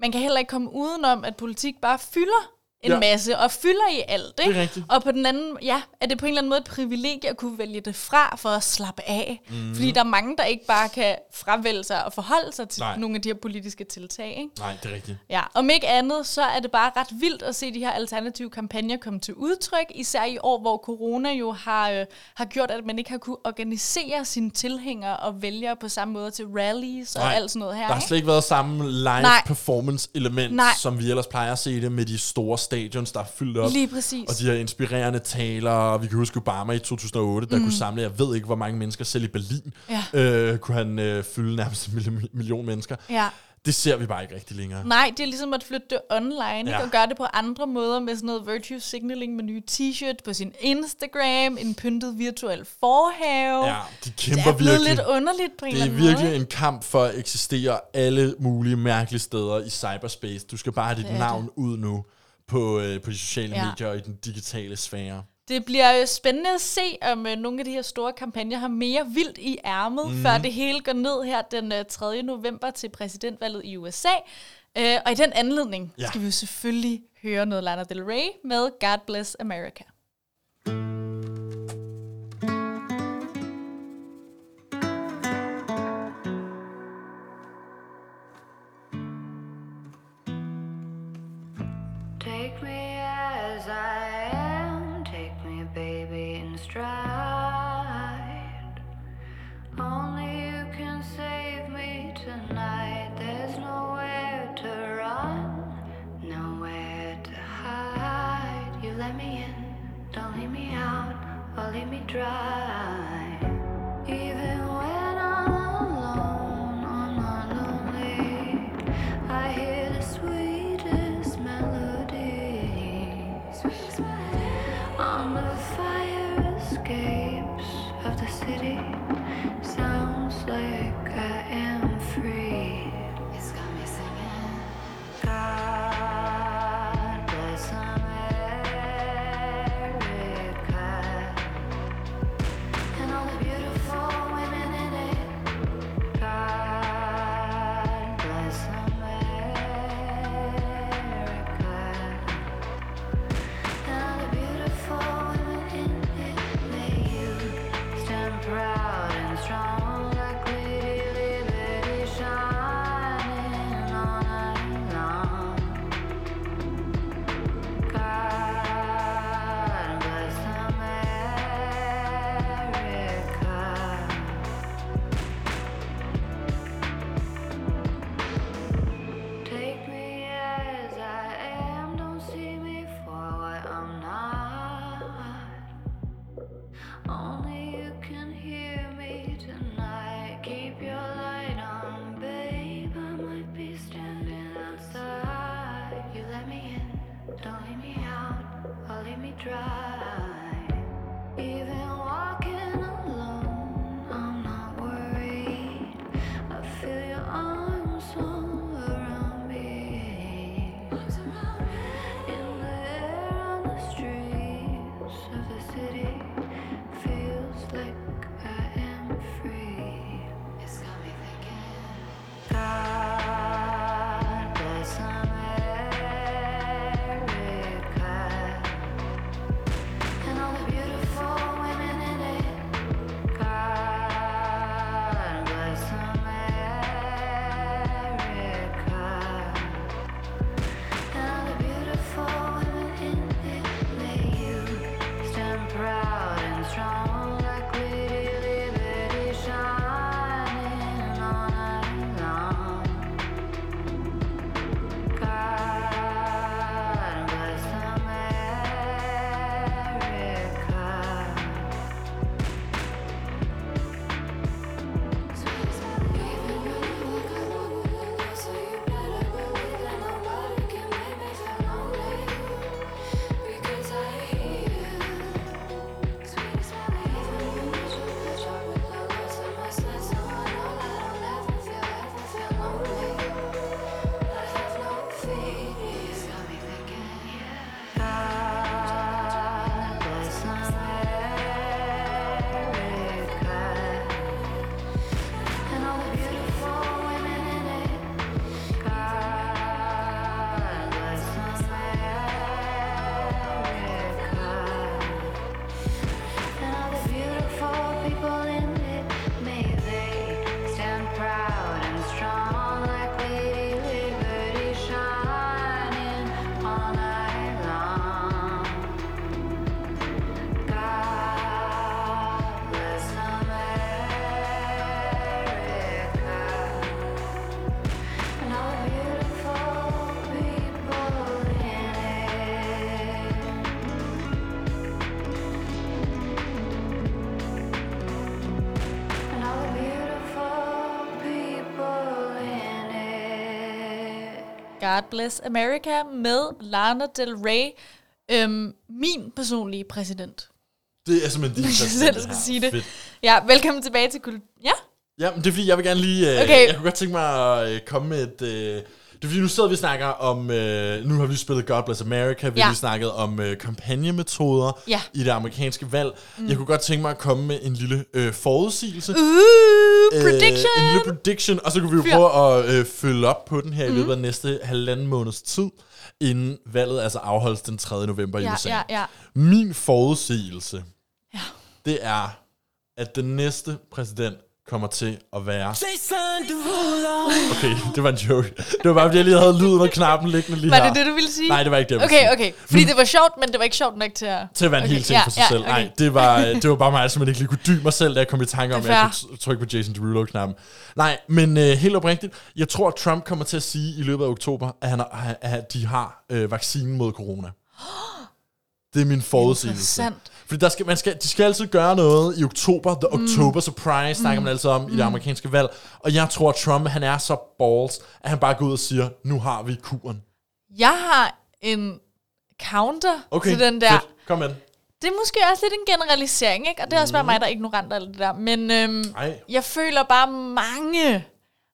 man kan heller ikke komme udenom, at politik bare fylder en ja. Masse, og fylder i alt. Ikke? Det er rigtigt. Og på den anden, ja, er det på en eller anden måde et privilegie at kunne vælge det fra, for at slappe af. Mm. Fordi der er mange, der ikke bare kan fravælge sig og forholde sig til Nej. nogle af de her politiske tiltag. Ikke? Nej, det er rigtigt. Ja, om ikke andet, så er det bare ret vildt at se de her alternative kampagner komme til udtryk, især i år, hvor corona jo har, øh, har gjort, at man ikke har kunne organisere sine tilhængere og vælgere på samme måde til rallies og Nej, alt sådan noget her. Der har ikke? slet ikke været samme live performance element, som vi ellers plejer at se det med de store stadions, der er fyldt op. Lige præcis. Og de her inspirerende taler, vi kan huske Obama i 2008, der mm. kunne samle, jeg ved ikke, hvor mange mennesker, selv i Berlin, Ja. øh, kunne han øh, fylde nærmest en million, mennesker. Ja. Det ser vi bare ikke rigtig længere. Nej, det er ligesom at flytte det online, ikke? Ja. og gøre det på andre måder med sådan noget virtue signaling med nye t-shirt på sin Instagram, en pyntet virtuel forhave. Ja, de det kæmper er blevet virkelig. lidt underligt på en Det er virkelig måde. en kamp for at eksistere alle mulige mærkelige steder i cyberspace. Du skal bare have dit Det er navn ud nu på, øh, på de sociale Ja. medier og i den digitale sfære. Det bliver øh, spændende at se, om øh, nogle af de her store kampagner har mere vildt i ærmet, mm. før det hele går ned her den øh, 3. november til præsidentvalget i USA. Øh, og i den anledning Ja. skal vi jo selvfølgelig høre noget Lana Del Rey med God Bless America. Take try. God Bless America med Lana Del Rey. Øhm, min personlige præsident. Det er simpelthen din Jeg præsident, selv det skal sige det. Fedt. Ja, velkommen tilbage til Kul... Ja, Ja, men det er fordi, jeg vil gerne lige... Øh, Okay. Jeg kunne godt tænke mig at øh, komme med et... Øh, det er fordi, nu sidder vi og snakker om... Øh, nu har vi spillet God Bless America. Vi Ja. har snakket om øh, kampagnemetoder Ja. i det amerikanske valg. Mm. Jeg kunne godt tænke mig at komme med en lille øh, forudsigelse. uh, prediction! Øh, en lille prediction, og så kan vi jo Fyr. prøve at øh, følge op på den her mm. i løbet af næste halvanden måneds tid, inden valget altså afholdes den 3. november i ja, USA. ja, ja. Min forudsigelse, Ja. det er, at den næste præsident kommer til at være... Okay, det var en joke. Det var bare, fordi jeg lige havde lyden og knappen liggende lige Var her. det det, du ville sige? Nej, det var ikke det, jeg ville Okay, sige. okay. Fordi det var sjovt, men det var ikke sjovt nok til at... Til at være en Okay, hel ting ja, for sig ja, selv. okay. Nej, det var, det var bare mig, som ikke lige kunne dybe mig selv, da jeg kom i tanke om, at jeg kunne trykke på Jason Derulo-knappen. Nej, men øh, helt oprigtigt, jeg tror, at Trump kommer til at sige i løbet af oktober, at, han har, at de har øh, vaccinen mod corona. Det er min forudsigelse. Interessant. Fordi der skal, man skal, de skal altid gøre noget i oktober. The October Surprise snakker man altid om i det amerikanske valg. Og jeg tror, at Trump han er så balls, at han bare går ud og siger, nu har vi kuren. Jeg har en counter Okay, til den der. fedt. Kom med. Det er måske også lidt en generalisering, ikke? Og det er også bare mig, der er ignorant og alt det der. Men øhm, Ej. jeg føler bare mange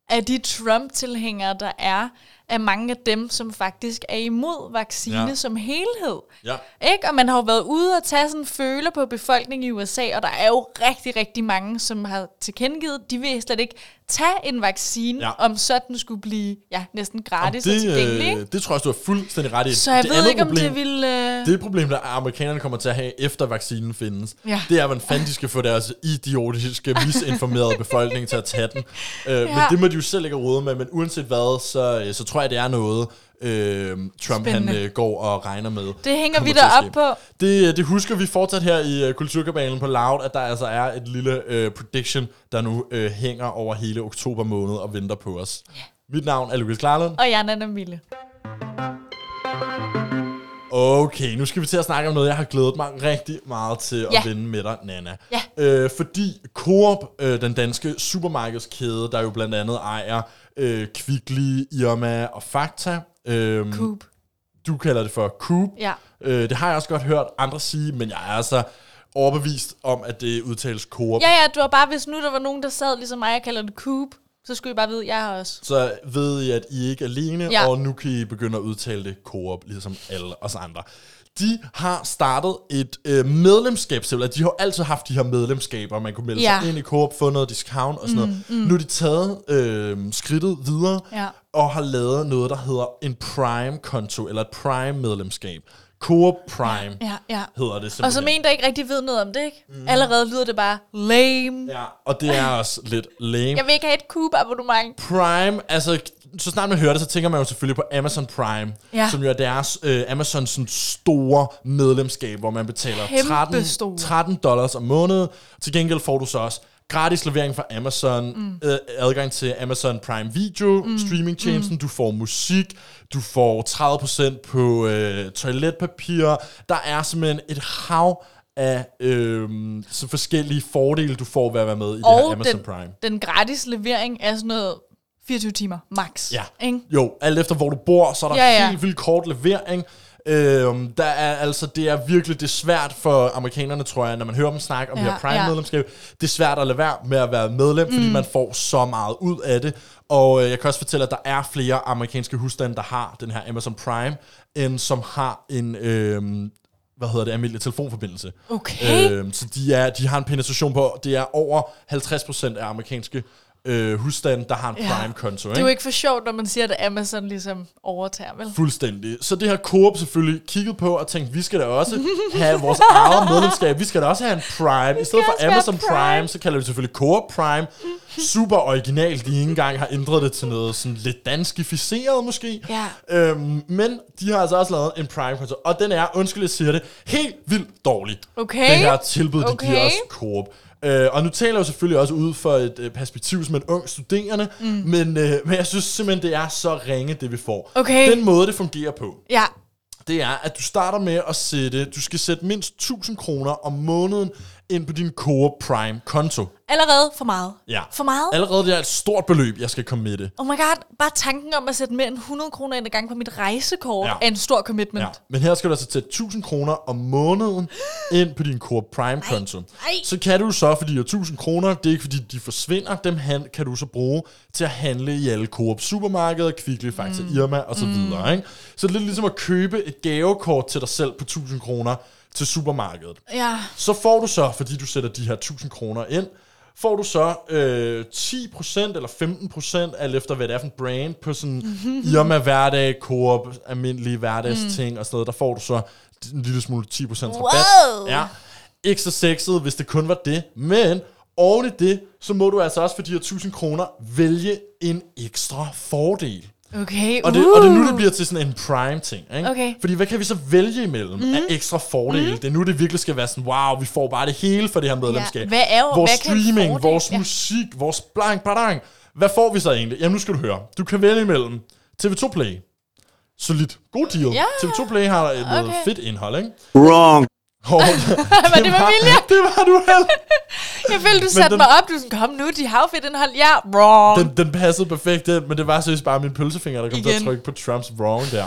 af de Trump-tilhængere, der er, er mange af dem, som faktisk er imod vaccine Ja. som helhed. Ja. Ikke? Og man har jo været ude og tage sådan en føler på befolkningen i USA, og der er jo rigtig, rigtig mange, som har tilkendegivet, de vil slet ikke tage en vaccine, Ja. om så den skulle blive ja, næsten gratis og, det, tilgængelig. Ikke? øh, det tror jeg, du har fuldstændig ret i. Så jeg det ved ikke, om problem, det vil... Øh... Det problem, der amerikanerne kommer til at have, efter vaccinen findes, Ja. det er, hvordan fanden de skal få deres idiotiske, misinformerede befolkning til at tage den. Men Ja. det må de jo selv ikke råde med, men uanset hvad, så, så tror jeg, det er noget, øh, Trump han, øh, går og regner med. Det hænger vi da op på. Det, det husker vi fortsat her i uh, Kulturkabalen på Loud, at der altså er et lille uh, prediction, der nu uh, hænger over hele oktober måned og venter på os. Yeah. Mit navn er Lukas Klarlund. Og jeg er Nana Mille. Okay, nu skal vi til at snakke om noget, jeg har glædet mig rigtig meget til at Ja. vende med dig, Nana. Ja. Øh, fordi Coop, øh, den danske supermarkedskæde, der jo blandt andet ejer øh, Kvickly, Irma og Fakta. Øh, Coop. Du kalder det for Coop. Ja. Øh, det har jeg også godt hørt andre sige, men jeg er altså overbevist om, at det udtales Coop. Ja, ja, du var bare, hvis nu der var nogen, der sad ligesom mig og kalder det Coop, så skulle I bare vide, at jeg har også. Så ved I, at I ikke er alene, Ja. og nu kan I begynde at udtale det Coop, ligesom alle os andre. De har startet et øh, medlemskab, simpelthen. De har jo altid haft de her medlemskaber, man kunne melde Ja. sig ind i Coop, få noget discount og sådan mm, noget. Mm. Nu har de taget øh, skridtet videre, Ja. og har lavet noget, der hedder en Prime-konto, eller et Prime-medlemskab. Coop Prime Ja, ja. hedder det simpelthen. Og som en, der ikke rigtig ved noget om det, ikke? Mm. Allerede lyder det bare lame. Ja, og det er også lidt lame. Jeg vil ikke have et Coop-abonnement. Prime, altså så snart man hører det, så tænker man jo selvfølgelig på Amazon Prime, Ja. som jo er deres øh, Amazon sådan store medlemskab, hvor man betaler Kæmpe 13, store. 13 dollars om måneden. Til gengæld får du så også gratis levering fra Amazon, mm. øh, adgang til Amazon Prime Video, mm. streamingtjenesten, mm. du får musik, du får 30% på øh, toiletpapir. Der er simpelthen et hav af øh, så forskellige fordele, du får ved at være med i det her Og Amazon den, Prime. den gratis levering er sådan noget 24 timer max. Ja. Ikke? Jo, alt efter hvor du bor, så er der ja. ja. helt vildt kort levering. Øhm, der er altså, det er virkelig, det er svært for amerikanerne, tror jeg, når man hører dem snakke om ja, Ja, det her ja. Prime-medlemskab. Det er svært at lade være med at være medlem, mm. fordi man får så meget ud af det. Og øh, jeg kan også fortælle, at der er flere amerikanske husstande, der har den her Amazon Prime, end som har en... Øhm, hvad hedder det, almindelig telefonforbindelse. Okay. Øhm, så de, er, de har en penetration på, det er over 50% af amerikanske øh, husstande, der har en Ja. Prime-konto. Det er jo ikke for sjovt, når man siger, at Amazon ligesom overtager, vel? Fuldstændig. Så det har Coop selvfølgelig kigget på og tænkt, vi skal da også have vores eget medlemskab. Vi skal da også have en Prime. I stedet for Amazon Prime. Prime. så kalder vi det selvfølgelig Coop Prime. Super originalt. De ikke engang har ændret det til noget sådan lidt danskificeret måske. Ja. Øhm, men de har altså også lavet en Prime-konto. Og den er, undskyld jeg siger det, helt vildt dårlig. Okay. Den her tilbud, de Okay. giver os Coop. Øh, og nu taler jeg jo selvfølgelig også ud for et øh, perspektiv som en ung studerende, mm. men, øh, men jeg synes simpelthen, det er så ringe, det vi får. Okay. Den måde, det fungerer på, Ja. det er, at du starter med at sætte, du skal sætte mindst 1000 kroner om måneden ind på din Coop Prime konto. Allerede for meget. Ja. For meget? Allerede det er et stort beløb, jeg skal komme med det. Oh my god, bare tanken om at sætte mere end 100 kroner ind ad gang på mit rejsekort Ja. er en stor commitment. Ja. Men her skal du altså tage 1000 kroner om måneden ind på din Coop Prime konto. nej. Så kan du så, fordi de her 1000 kroner, det er ikke fordi de forsvinder, dem han, kan du så bruge til at handle i alle Coop supermarkeder, Kvickly, Fakta, mm. Irma og så videre. Ikke? Så det er lidt ligesom at købe et gavekort til dig selv på 1000 kroner til supermarkedet. Ja. Så får du så, fordi du sætter de her 1000 kroner ind, får du så øh, 10% eller 15% alt efter, hvad det er for en brand på sådan Irma hverdag, Coop, almindelige hverdagsting og sådan noget. Der får du så en lille smule 10% rabat. Wow. Ja. Ikke så sexet, hvis det kun var det. Men oven i det, så må du altså også for de her 1000 kroner vælge en ekstra fordel. Okay, Og det, og det er nu, det bliver til sådan en prime-ting. Ikke? Okay. Fordi hvad kan vi så vælge imellem mm. af ekstra fordele? Mm. Det er nu, det virkelig skal være sådan, wow, vi får bare det hele for det her medlemskab. Hvad er jo- vores hvad streaming, vores ja. musik, vores blank, badang. Hvad får vi så egentlig? Jamen, nu skal du høre. Du kan vælge imellem TV2 Play. Solidt. God deal. Ja. TV2 Play har et noget Okay. fedt indhold, ikke? Wrong. Oh, Var det med vilje? Det var du heller. Jeg følte, du satte den- mig op. Du sådan, kom nu, de har fedt indhold. Ja, wrong. Den, den passede perfekt men det var seriøst bare min pølsefinger, der kom til at Igen. trykke på Trumps wrong der.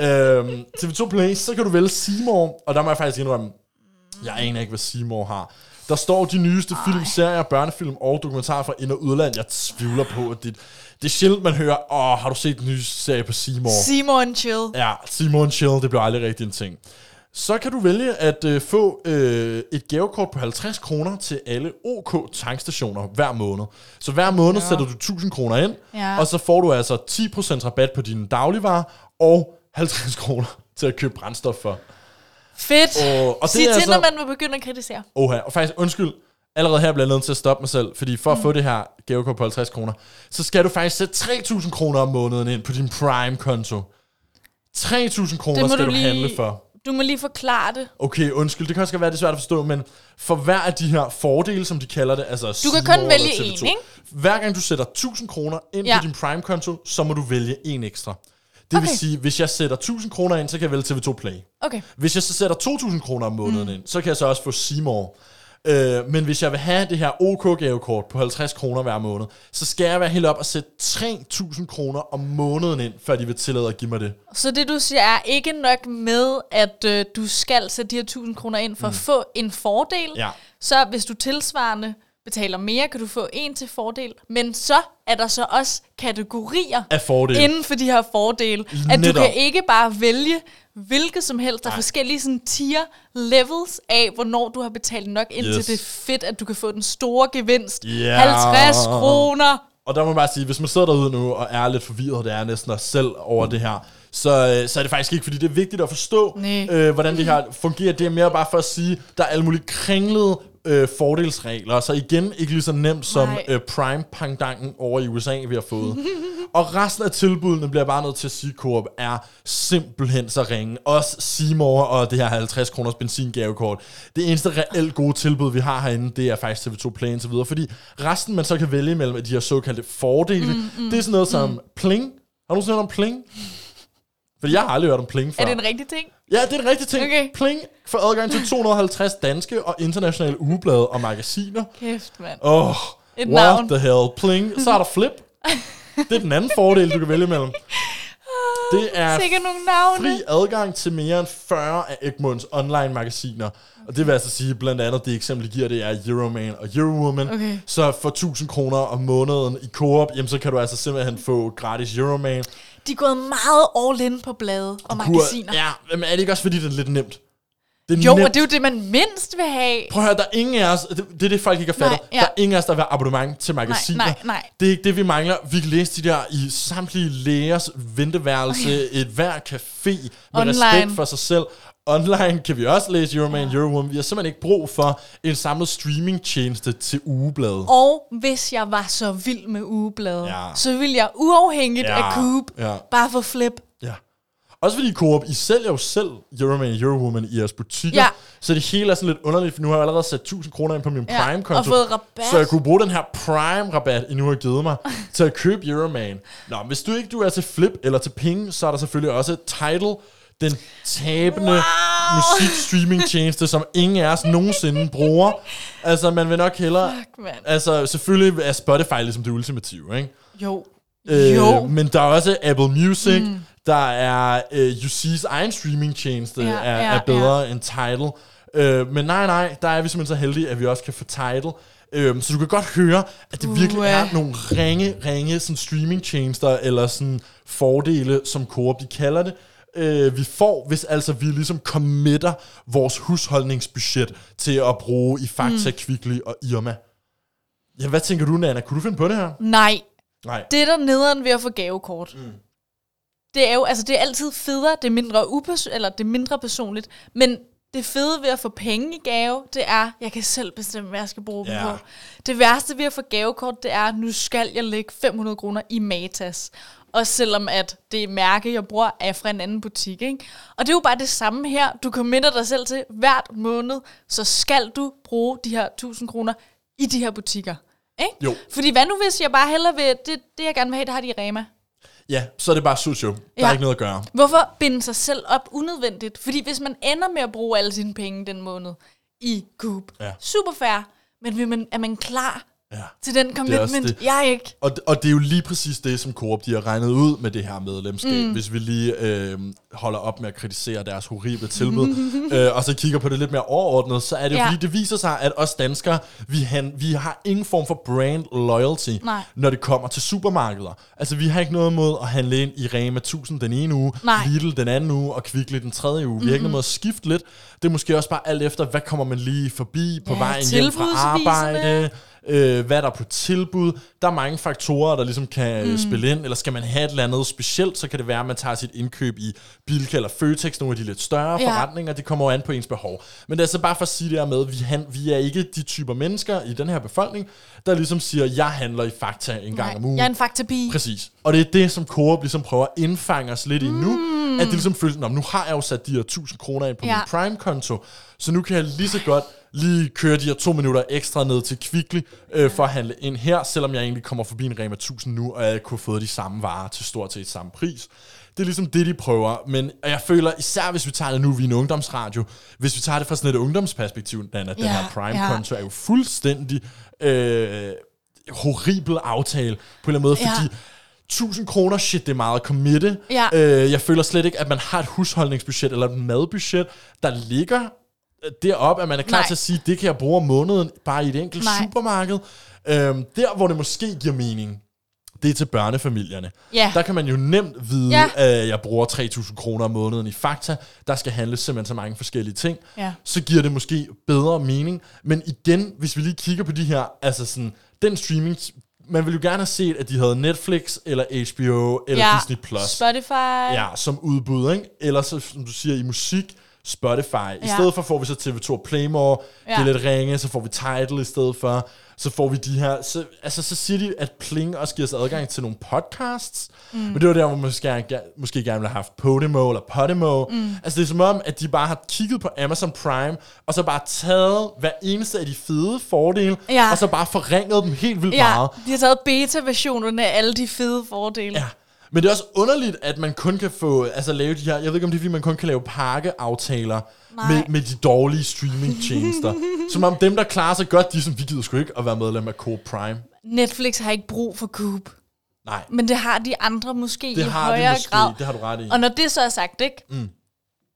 Øhm, TV2 Play, så kan du vælge Seymour, og der må jeg faktisk indrømme, jeg aner ikke, hvad Seymour har. Der står de nyeste film, serier, børnefilm og dokumentarer fra ind- og udland. Jeg tvivler på, at det, det er sjældent, man hører, åh, har du set den nye serie på Seymour? Simon Chill. Ja, Simon Chill, det bliver aldrig rigtig en ting. Så kan du vælge at øh, få øh, et gavekort på 50 kroner til alle OK tankstationer hver måned. Så hver måned ja. sætter du 1000 kroner ind, Ja. og så får du altså 10% rabat på dine dagligvarer og 50 kroner til at købe brændstof for. Fedt. Og, og Sig det er til, altså, når man vil begynde at kritisere. Oha, og faktisk undskyld, allerede her bliver jeg nødt til at stoppe mig selv, fordi for at få det her gavekort på 50 kroner, så skal du faktisk sætte 3.000 kroner om måneden ind på din Prime-konto. 3.000 kroner skal du, lige, handle for. Du må lige forklare det. Okay, undskyld, det kan også godt være, det er svært at forstå, men for hver af de her fordele, som de kalder det, altså Du kan kun vælge en, TV2, ikke? Hver gang du sætter 1000 kroner ind Ja. på din Prime-konto, så må du vælge en ekstra. Det vil Okay. sige, hvis jeg sætter 1000 kroner ind, så kan jeg vælge TV2 Play. Okay. Hvis jeg så sætter 2000 kroner om måneden mm. ind, så kan jeg så også få Seymour. Øh, men hvis jeg vil have det her OK-gavekort på 50 kroner hver måned, så skal jeg være helt op og sætte 3000 kroner om måneden ind, før de vil tillade at give mig det. Så det du siger er ikke nok med, at øh, du skal sætte de her 1000 kroner ind for mm. at få en fordel. Ja. Så hvis du tilsvarende betaler mere, kan du få en til fordel. Men så er der så også kategorier Af fordele. inden for de her fordele. At du Netop. kan ikke bare vælge hvilket som helst. Der er Nej. forskellige sådan, tier levels af, hvornår du har betalt nok ind Yes. til det er fedt, at du kan få den store gevinst. Ja. 50 kroner. Og der må jeg bare sige, hvis man sidder derude nu og er lidt forvirret, det er næsten os selv over det her, så, øh, så er det faktisk ikke, fordi det er vigtigt at forstå, øh, hvordan det her fungerer. Det er mere bare for at sige, der er alle mulige kringlede øh, fordelsregler, så igen ikke lige så nemt som Nej. øh, Prime-pangdangen over i USA, vi har fået. og resten af tilbudene bliver bare nødt til at sige, Coop er simpelthen så ringe. Også Seymour og det her 50 kroners benzingavekort. Det eneste reelt gode tilbud, vi har herinde, det er faktisk TV2 Play og så videre, fordi resten, man så kan vælge mellem af de her såkaldte fordele, mm, mm, det er sådan noget som mm. Pling. Har du nogensinde hørt om Pling? Fordi jeg har aldrig hørt om Pling før. Er det en rigtig ting? Ja, det er en rigtig ting. Okay. Pling får adgang til 250 danske og internationale ugeblade og magasiner. Kæft, mand. Åh, oh, Et what navn. the hell. Pling. Så er der Flip. Det er den anden fordel, du kan vælge mellem. Det er Sikkert nogle navne. fri adgang til mere end 40 af Egmonts online magasiner. Og det vil altså sige, blandt andet det eksempel, de giver, det er Euroman og Eurowoman. Okay. Så for 1000 kroner om måneden i Coop, jamen så kan du altså simpelthen få gratis Euroman. De er gået meget all in på blade og magasiner. Ja, men er det ikke også, fordi det er lidt nemt? Det er Jo, nemt. og det er jo det, man mindst vil have. Prøv at høre, der er ingen af os, det, det er det folk ikke har fattet, Nej, ja. der er ingen af os, der vil have abonnement til magasiner. nej, nej. Det er ikke det, vi mangler. Vi kan læse de der i samtlige lægers venteværelse, et hver café med Online. respekt for sig selv. Online kan vi også læse Euroman, ja. Eurowoman. Vi har simpelthen ikke brug for en samlet streamingtjeneste til ugebladet. Og hvis jeg var så vild med ugebladet, Ja. så ville jeg uafhængigt Ja, af Coop ja. bare få flip. Også fordi Coop, I sælger jo selv Euroman og Eurowoman i jeres butikker. Ja. Så det hele er sådan lidt underligt, for nu har jeg allerede sat 1000 kroner ind på min Ja, Prime-konto. og fået rabat. Så jeg kunne bruge den her Prime-rabat, I nu har givet mig, til at købe Euroman. Nå, hvis du ikke du er til Flip eller til Ping, så er der selvfølgelig også Tidal, den tabende, musikstreaming-tjeneste, som ingen af os nogensinde bruger. Altså, man vil nok hellere... Fuck, mand. Altså, selvfølgelig er Spotify ligesom det ultimative, ikke? Jo. Øh, jo. Men der er også Apple Music, mm. Der er øh, UC's egen streaming-tjeneste, Ja, er, ja, er bedre ja. end Tidal. Øh, men nej, nej, der er vi simpelthen så heldige, at vi også kan få Tidal. Øh, så du kan godt høre, at det virkelig er nogle ringe, ringe sådan streaming-tjenester, eller sådan fordele, som Coop de kalder det, øh, vi får, hvis altså vi ligesom committer vores husholdningsbudget til at bruge i Fakta, mm. Kvickly og Irma. Ja, hvad tænker du, Nana? Kunne du finde på det her? Nej, Nej. det der nederen ved at få gavekort, mm. Det er jo, altså det er altid federe, det er mindre, upers- eller det er mindre personligt, men det fede ved at få penge i gave, det er, jeg kan selv bestemme, hvad jeg skal bruge Ja. dem på. Det værste ved at få gavekort, det er, nu skal jeg lægge 500 kroner i Matas. Også selvom at det mærke, jeg bruger, er fra en anden butik. Ikke? Og det er jo bare det samme her. Du committer dig selv til, hvert måned, så skal du bruge de her 1000 kroner i de her butikker. Ikke? Jo. Fordi hvad nu, hvis jeg bare hellere vil, det, det jeg gerne vil have, det har de i Rema. Ja, så er det bare sushi. Der ja. er ikke noget at gøre. Hvorfor binde sig selv op unødvendigt? Fordi hvis man ender med at bruge alle sine penge den måned i Coop, Ja. super fair, men vil man, er man klar Ja. til den commitment? Jeg ikke. Og, og det er jo lige præcis det, som Coop de har regnet ud med det her medlemskab, mm. hvis vi lige øh, holder op med at kritisere deres horrible tilbud, øh, og så kigger på det lidt mere overordnet, så er det jo Ja. fordi, det viser sig, at os danskere, vi, han, vi har ingen form for brand loyalty, Nej. når det kommer til supermarkeder. Altså, vi har ikke noget mod at handle ind i Rema 1000 den ene uge, Nej. Lidl den anden uge, og Kvickly den tredje uge. Vi har ikke noget mod at skifte lidt. Det er måske også bare alt efter, hvad kommer man lige forbi på Ja, vejen hjem fra arbejde, øh, hvad der er på tilbud. Der er mange faktorer, der ligesom kan mm. spille ind. Eller skal man have et eller andet specielt, så kan det være, at man tager sit indkøb i Bilka eller Føtex, nogle af de lidt større Ja. forretninger. Det kommer jo an på ens behov. Men det er altså bare for at sige det her med, at vi, han, vi er ikke de typer mennesker i den her befolkning, der ligesom siger, jeg handler i Fakta en gang om ugen. jeg er en fakta-pige. Præcis. Og det er det, som Coop ligesom prøver at indfange os lidt i nu. At det ligesom føles, "Nå, nu har jeg jo sat de her 1000 kroner ind på Ja. min Prime-konto, så nu kan jeg lige så godt lige køre de her to minutter ekstra ned til Kvickly øh, for at handle ind her, selvom jeg egentlig kommer forbi en Rema 1000 nu, og jeg kunne fået de samme varer til stort set samme pris. Det er ligesom det, de prøver. Men og jeg føler, især hvis vi tager det nu, vi er en ungdomsradio, hvis vi tager det fra sådan et ungdomsperspektiv, Dan, at den Ja, her Prime-konto er jo fuldstændig øh, horribel aftale på en eller anden måde, Ja. fordi 1000 kroner, shit, det er meget at committe. Ja. Øh, jeg føler slet ikke, at man har et husholdningsbudget eller et madbudget, der ligger derop, at man er klar Nej. til at sige, det kan jeg bruge om måneden bare i et enkelt Nej. supermarked. Øhm, der, hvor det måske giver mening, det er til børnefamilierne. Ja. Der kan man jo nemt vide, Ja. at jeg bruger 3.000 kroner om måneden i Fakta. Der skal handles simpelthen så mange forskellige ting. Ja. Så giver det måske bedre mening. Men igen, hvis vi lige kigger på de her, altså sådan, den streaming, man ville jo gerne have set, at de havde Netflix, eller HBO, eller Ja. Disney+. Plus. Spotify. Ja, som udbud, ikke? Eller så, som du siger, i musik, Spotify. I Ja. stedet for får vi så TV2 og Playmore, ja. det er lidt ringe, så får vi Tidal i stedet for. Så får vi de her... Så, altså, så siger de, at Pling også giver os adgang til nogle podcasts. Mm. Men det var der, hvor man måske, måske gerne ville have haft Podimo eller Podimo. Mm. Altså, det er som om, at de bare har kigget på Amazon Prime, og så bare taget hver eneste af de fede fordele, Ja. og så bare forringet dem helt vildt Ja, meget. de har taget beta-versionerne af alle de fede fordele. Ja. Men det er også underligt, at man kun kan få, altså lave de her, jeg ved ikke om det er, fordi man kun kan lave pakkeaftaler Nej. med, med de dårlige streamingtjenester. Som om dem, der klarer sig godt, de sådan, vi gider sgu ikke at være medlem af Coop Prime. Netflix har ikke brug for Coop. Nej, Men det har de andre måske det i har højere de måske, grad. det har du ret i. Og når det så er sagt, ikke? Mm.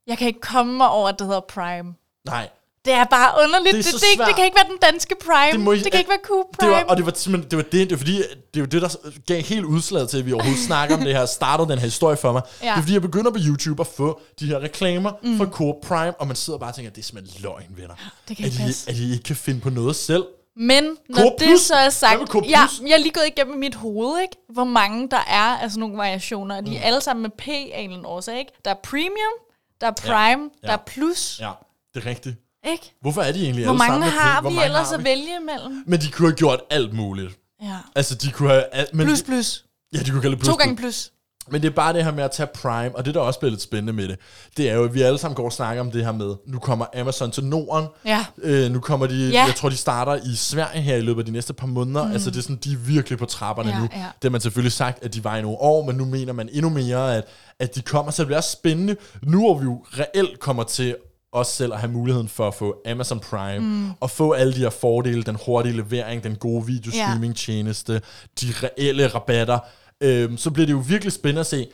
Jeg kan ikke komme mig over, at det hedder Prime. Nej, Det er bare underligt. Det er Det, det, det, det kan ikke være den danske Prime. Det Det, må det kan ikke være det Prime. var, og det var simpelthen, det var det, det var fordi, det er jo det, der gav helt udslaget til, at vi overhovedet snakker om det her, startede den her historie for mig. Ja. Det er fordi, jeg begynder på YouTube at få de her reklamer mm. fra Coop Prime, og man sidder bare og tænker, det er simpelthen løgn, venner. det kan at, ikke I, passe. at I ikke kan finde på noget selv. Men når Coop det Plus? så er sagt, ja, jeg er lige gået igennem mit hoved, ikke? hvor mange der er af sådan nogle variationer. og De er alle sammen med P af en årsag. Ikke? Der er Premium, der er Prime, Ja. der er Plus. Ja, det er rigtigt. Ikke? Hvorfor er de egentlig Hvor alle mange sammen med har P? Hvor vi mange ellers har at vi? vælge imellem? Men de kunne have gjort alt muligt. Ja. Altså, de kunne have... al- Men, Plus, plus. Ja, de kunne kalde det plus. To gange plus. plus. Men det er bare det her med at tage Prime, og det der også bliver lidt spændende med det, det er jo, at vi alle sammen går og snakker om det her med, nu kommer Amazon til Norden, Ja. øh, nu kommer de, Ja. jeg tror de starter i Sverige her i løbet af de næste par måneder, mm. altså det er sådan, de er virkelig på trapperne Ja, nu. ja. Det har man selvfølgelig sagt, at de var i nogle år, men nu mener man endnu mere, at, at de kommer, så det bliver også spændende, nu hvor vi jo reelt kommer til også selv at have muligheden for at få Amazon Prime, mm. og få alle de her fordele, den hurtige levering, den gode videostreaming-tjeneste, de reelle rabatter, øhm, så bliver det jo virkelig spændende at se,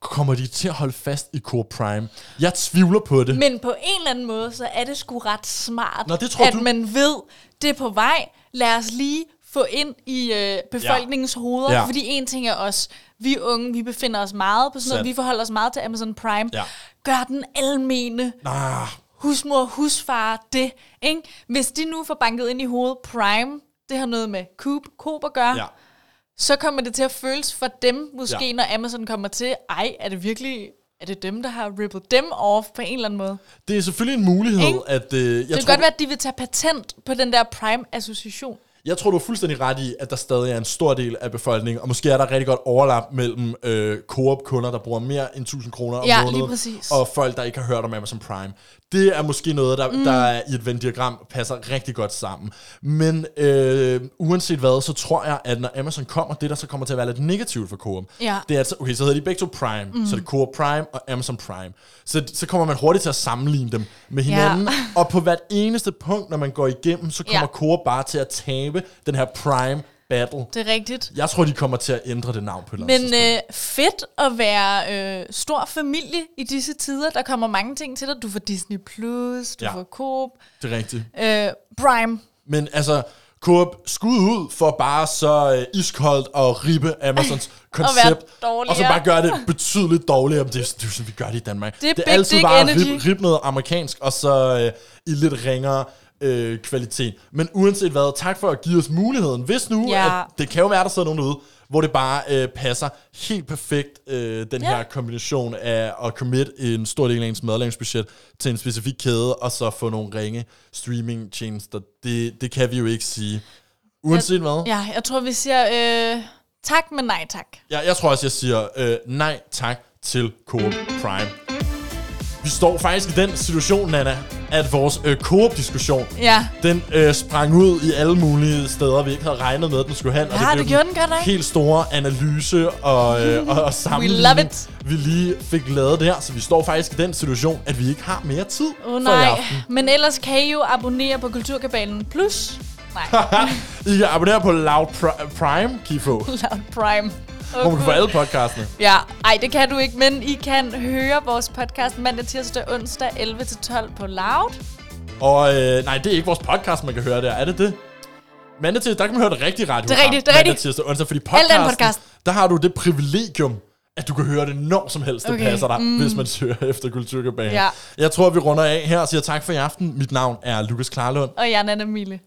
kommer de til at holde fast i Core Prime? Jeg tvivler på det. Men på en eller anden måde, så er det sgu ret smart, Nå, det tror at du. man ved, det er på vej. Lad os lige få ind i øh, befolkningens ja. hoveder, Ja. fordi en ting er os, vi unge, vi befinder os meget på sådan noget, vi forholder os meget til Amazon Prime. Ja. Gør den almene Ah, husmor, husfar, det. Ikke? Hvis de nu får banket ind i hovedet, Prime, det har noget med Coop, Coop at gøre, ja. så kommer det til at føles for dem, måske Ja. når Amazon kommer til, ej, er det virkelig, er det dem, der har rippet dem off på en eller anden måde? Det er selvfølgelig en mulighed, Ikke? at... Øh, jeg det kan tror, godt være, at de vil tage patent på den der Prime-association. Jeg tror, du er fuldstændig ret i, at der stadig er en stor del af befolkningen, og måske er der rigtig godt overlap mellem øh, Coop-kunder, der bruger mere end 1000 kroner om Ja, måneden, og folk, der ikke har hørt om Amazon Prime. Det er måske noget, der, mm. der er i et Venn-diagram passer rigtig godt sammen. Men øh, uanset hvad, så tror jeg, at når Amazon kommer, det der så kommer til at være lidt negativt for Coop, Ja. det er, at så, okay, så hedder de begge to Prime, mm. så er det Coop Prime og Amazon Prime. Så, så kommer man hurtigt til at sammenligne dem med hinanden, Ja. og på hvert eneste punkt, når man går igennem, så kommer Ja. Coop bare til at tabe den her Prime Battle. Det er rigtigt. Jeg tror, de kommer til at ændre det navn på et Men øh, fedt at være øh, stor familie i disse tider. Der kommer mange ting til dig. Du får Disney+, Plus, du Ja. får Coop, Det er rigtigt. øh, Prime. Men altså, Coop, skud ud for bare så øh, iskoldt og ribe Amazons koncept. dårligere. og så bare gøre det betydeligt dårligere. Det, er- det sådan, vi gør det i Danmark. Det er det er altid bare rib, rib noget amerikansk, og så øh, i lidt ringere øh, kvalitet. Men uanset hvad, tak for at give os muligheden. Hvis nu, Ja. at det kan jo være, der sidder nogen derude, hvor det bare øh, passer helt perfekt, øh, den Ja. her kombination af at commit en stor del af ens madlavningsbudget til en specifik kæde, og så få nogle ringe streaming-tjenester. Det, det kan vi jo ikke sige. Uanset hvad. Ja, jeg tror, vi siger øh, tak, men nej tak. Jeg, jeg tror også, jeg siger øh, nej tak til Coop Prime. Vi står faktisk i den situation, Nana, at vores øh, Coop-diskussion, Ja. den øh, sprang ud i alle mulige steder, vi ikke havde regnet med, at den skulle hen. Ja, det gjorde den godt nok. Helt store analyse og, øh, og, og sammenligning, love it. vi lige fik lavet der. Så vi står faktisk i den situation, at vi ikke har mere tid oh, for i nej, aften. men ellers kan I jo abonnere på Kulturkabalen Plus. Nej, I kan abonnere på Loud Pri- Prime, Kifo, Loud Prime. Hvor man kan få alle podcastene. Ja, ej, det kan du ikke, men I kan høre vores podcast mandag, tirsdag, onsdag 11-12 på Loud. Og øh, nej, det er ikke vores podcast, man kan høre der. Er det det? Mandag til, der kan man høre det rigtige radio. Det er rigtigt, det er rigtigt. Tirsdag, onsdag, fordi podcasten, podcast. der har du det privilegium, at du kan høre det når som helst, det Okay, passer dig, mm. hvis man søger efter Kulturkabalen. Ja. Jeg tror, vi runder af her og siger tak for i aften. Mit navn er Lukas Klarlund. Og jeg er Nana Mille.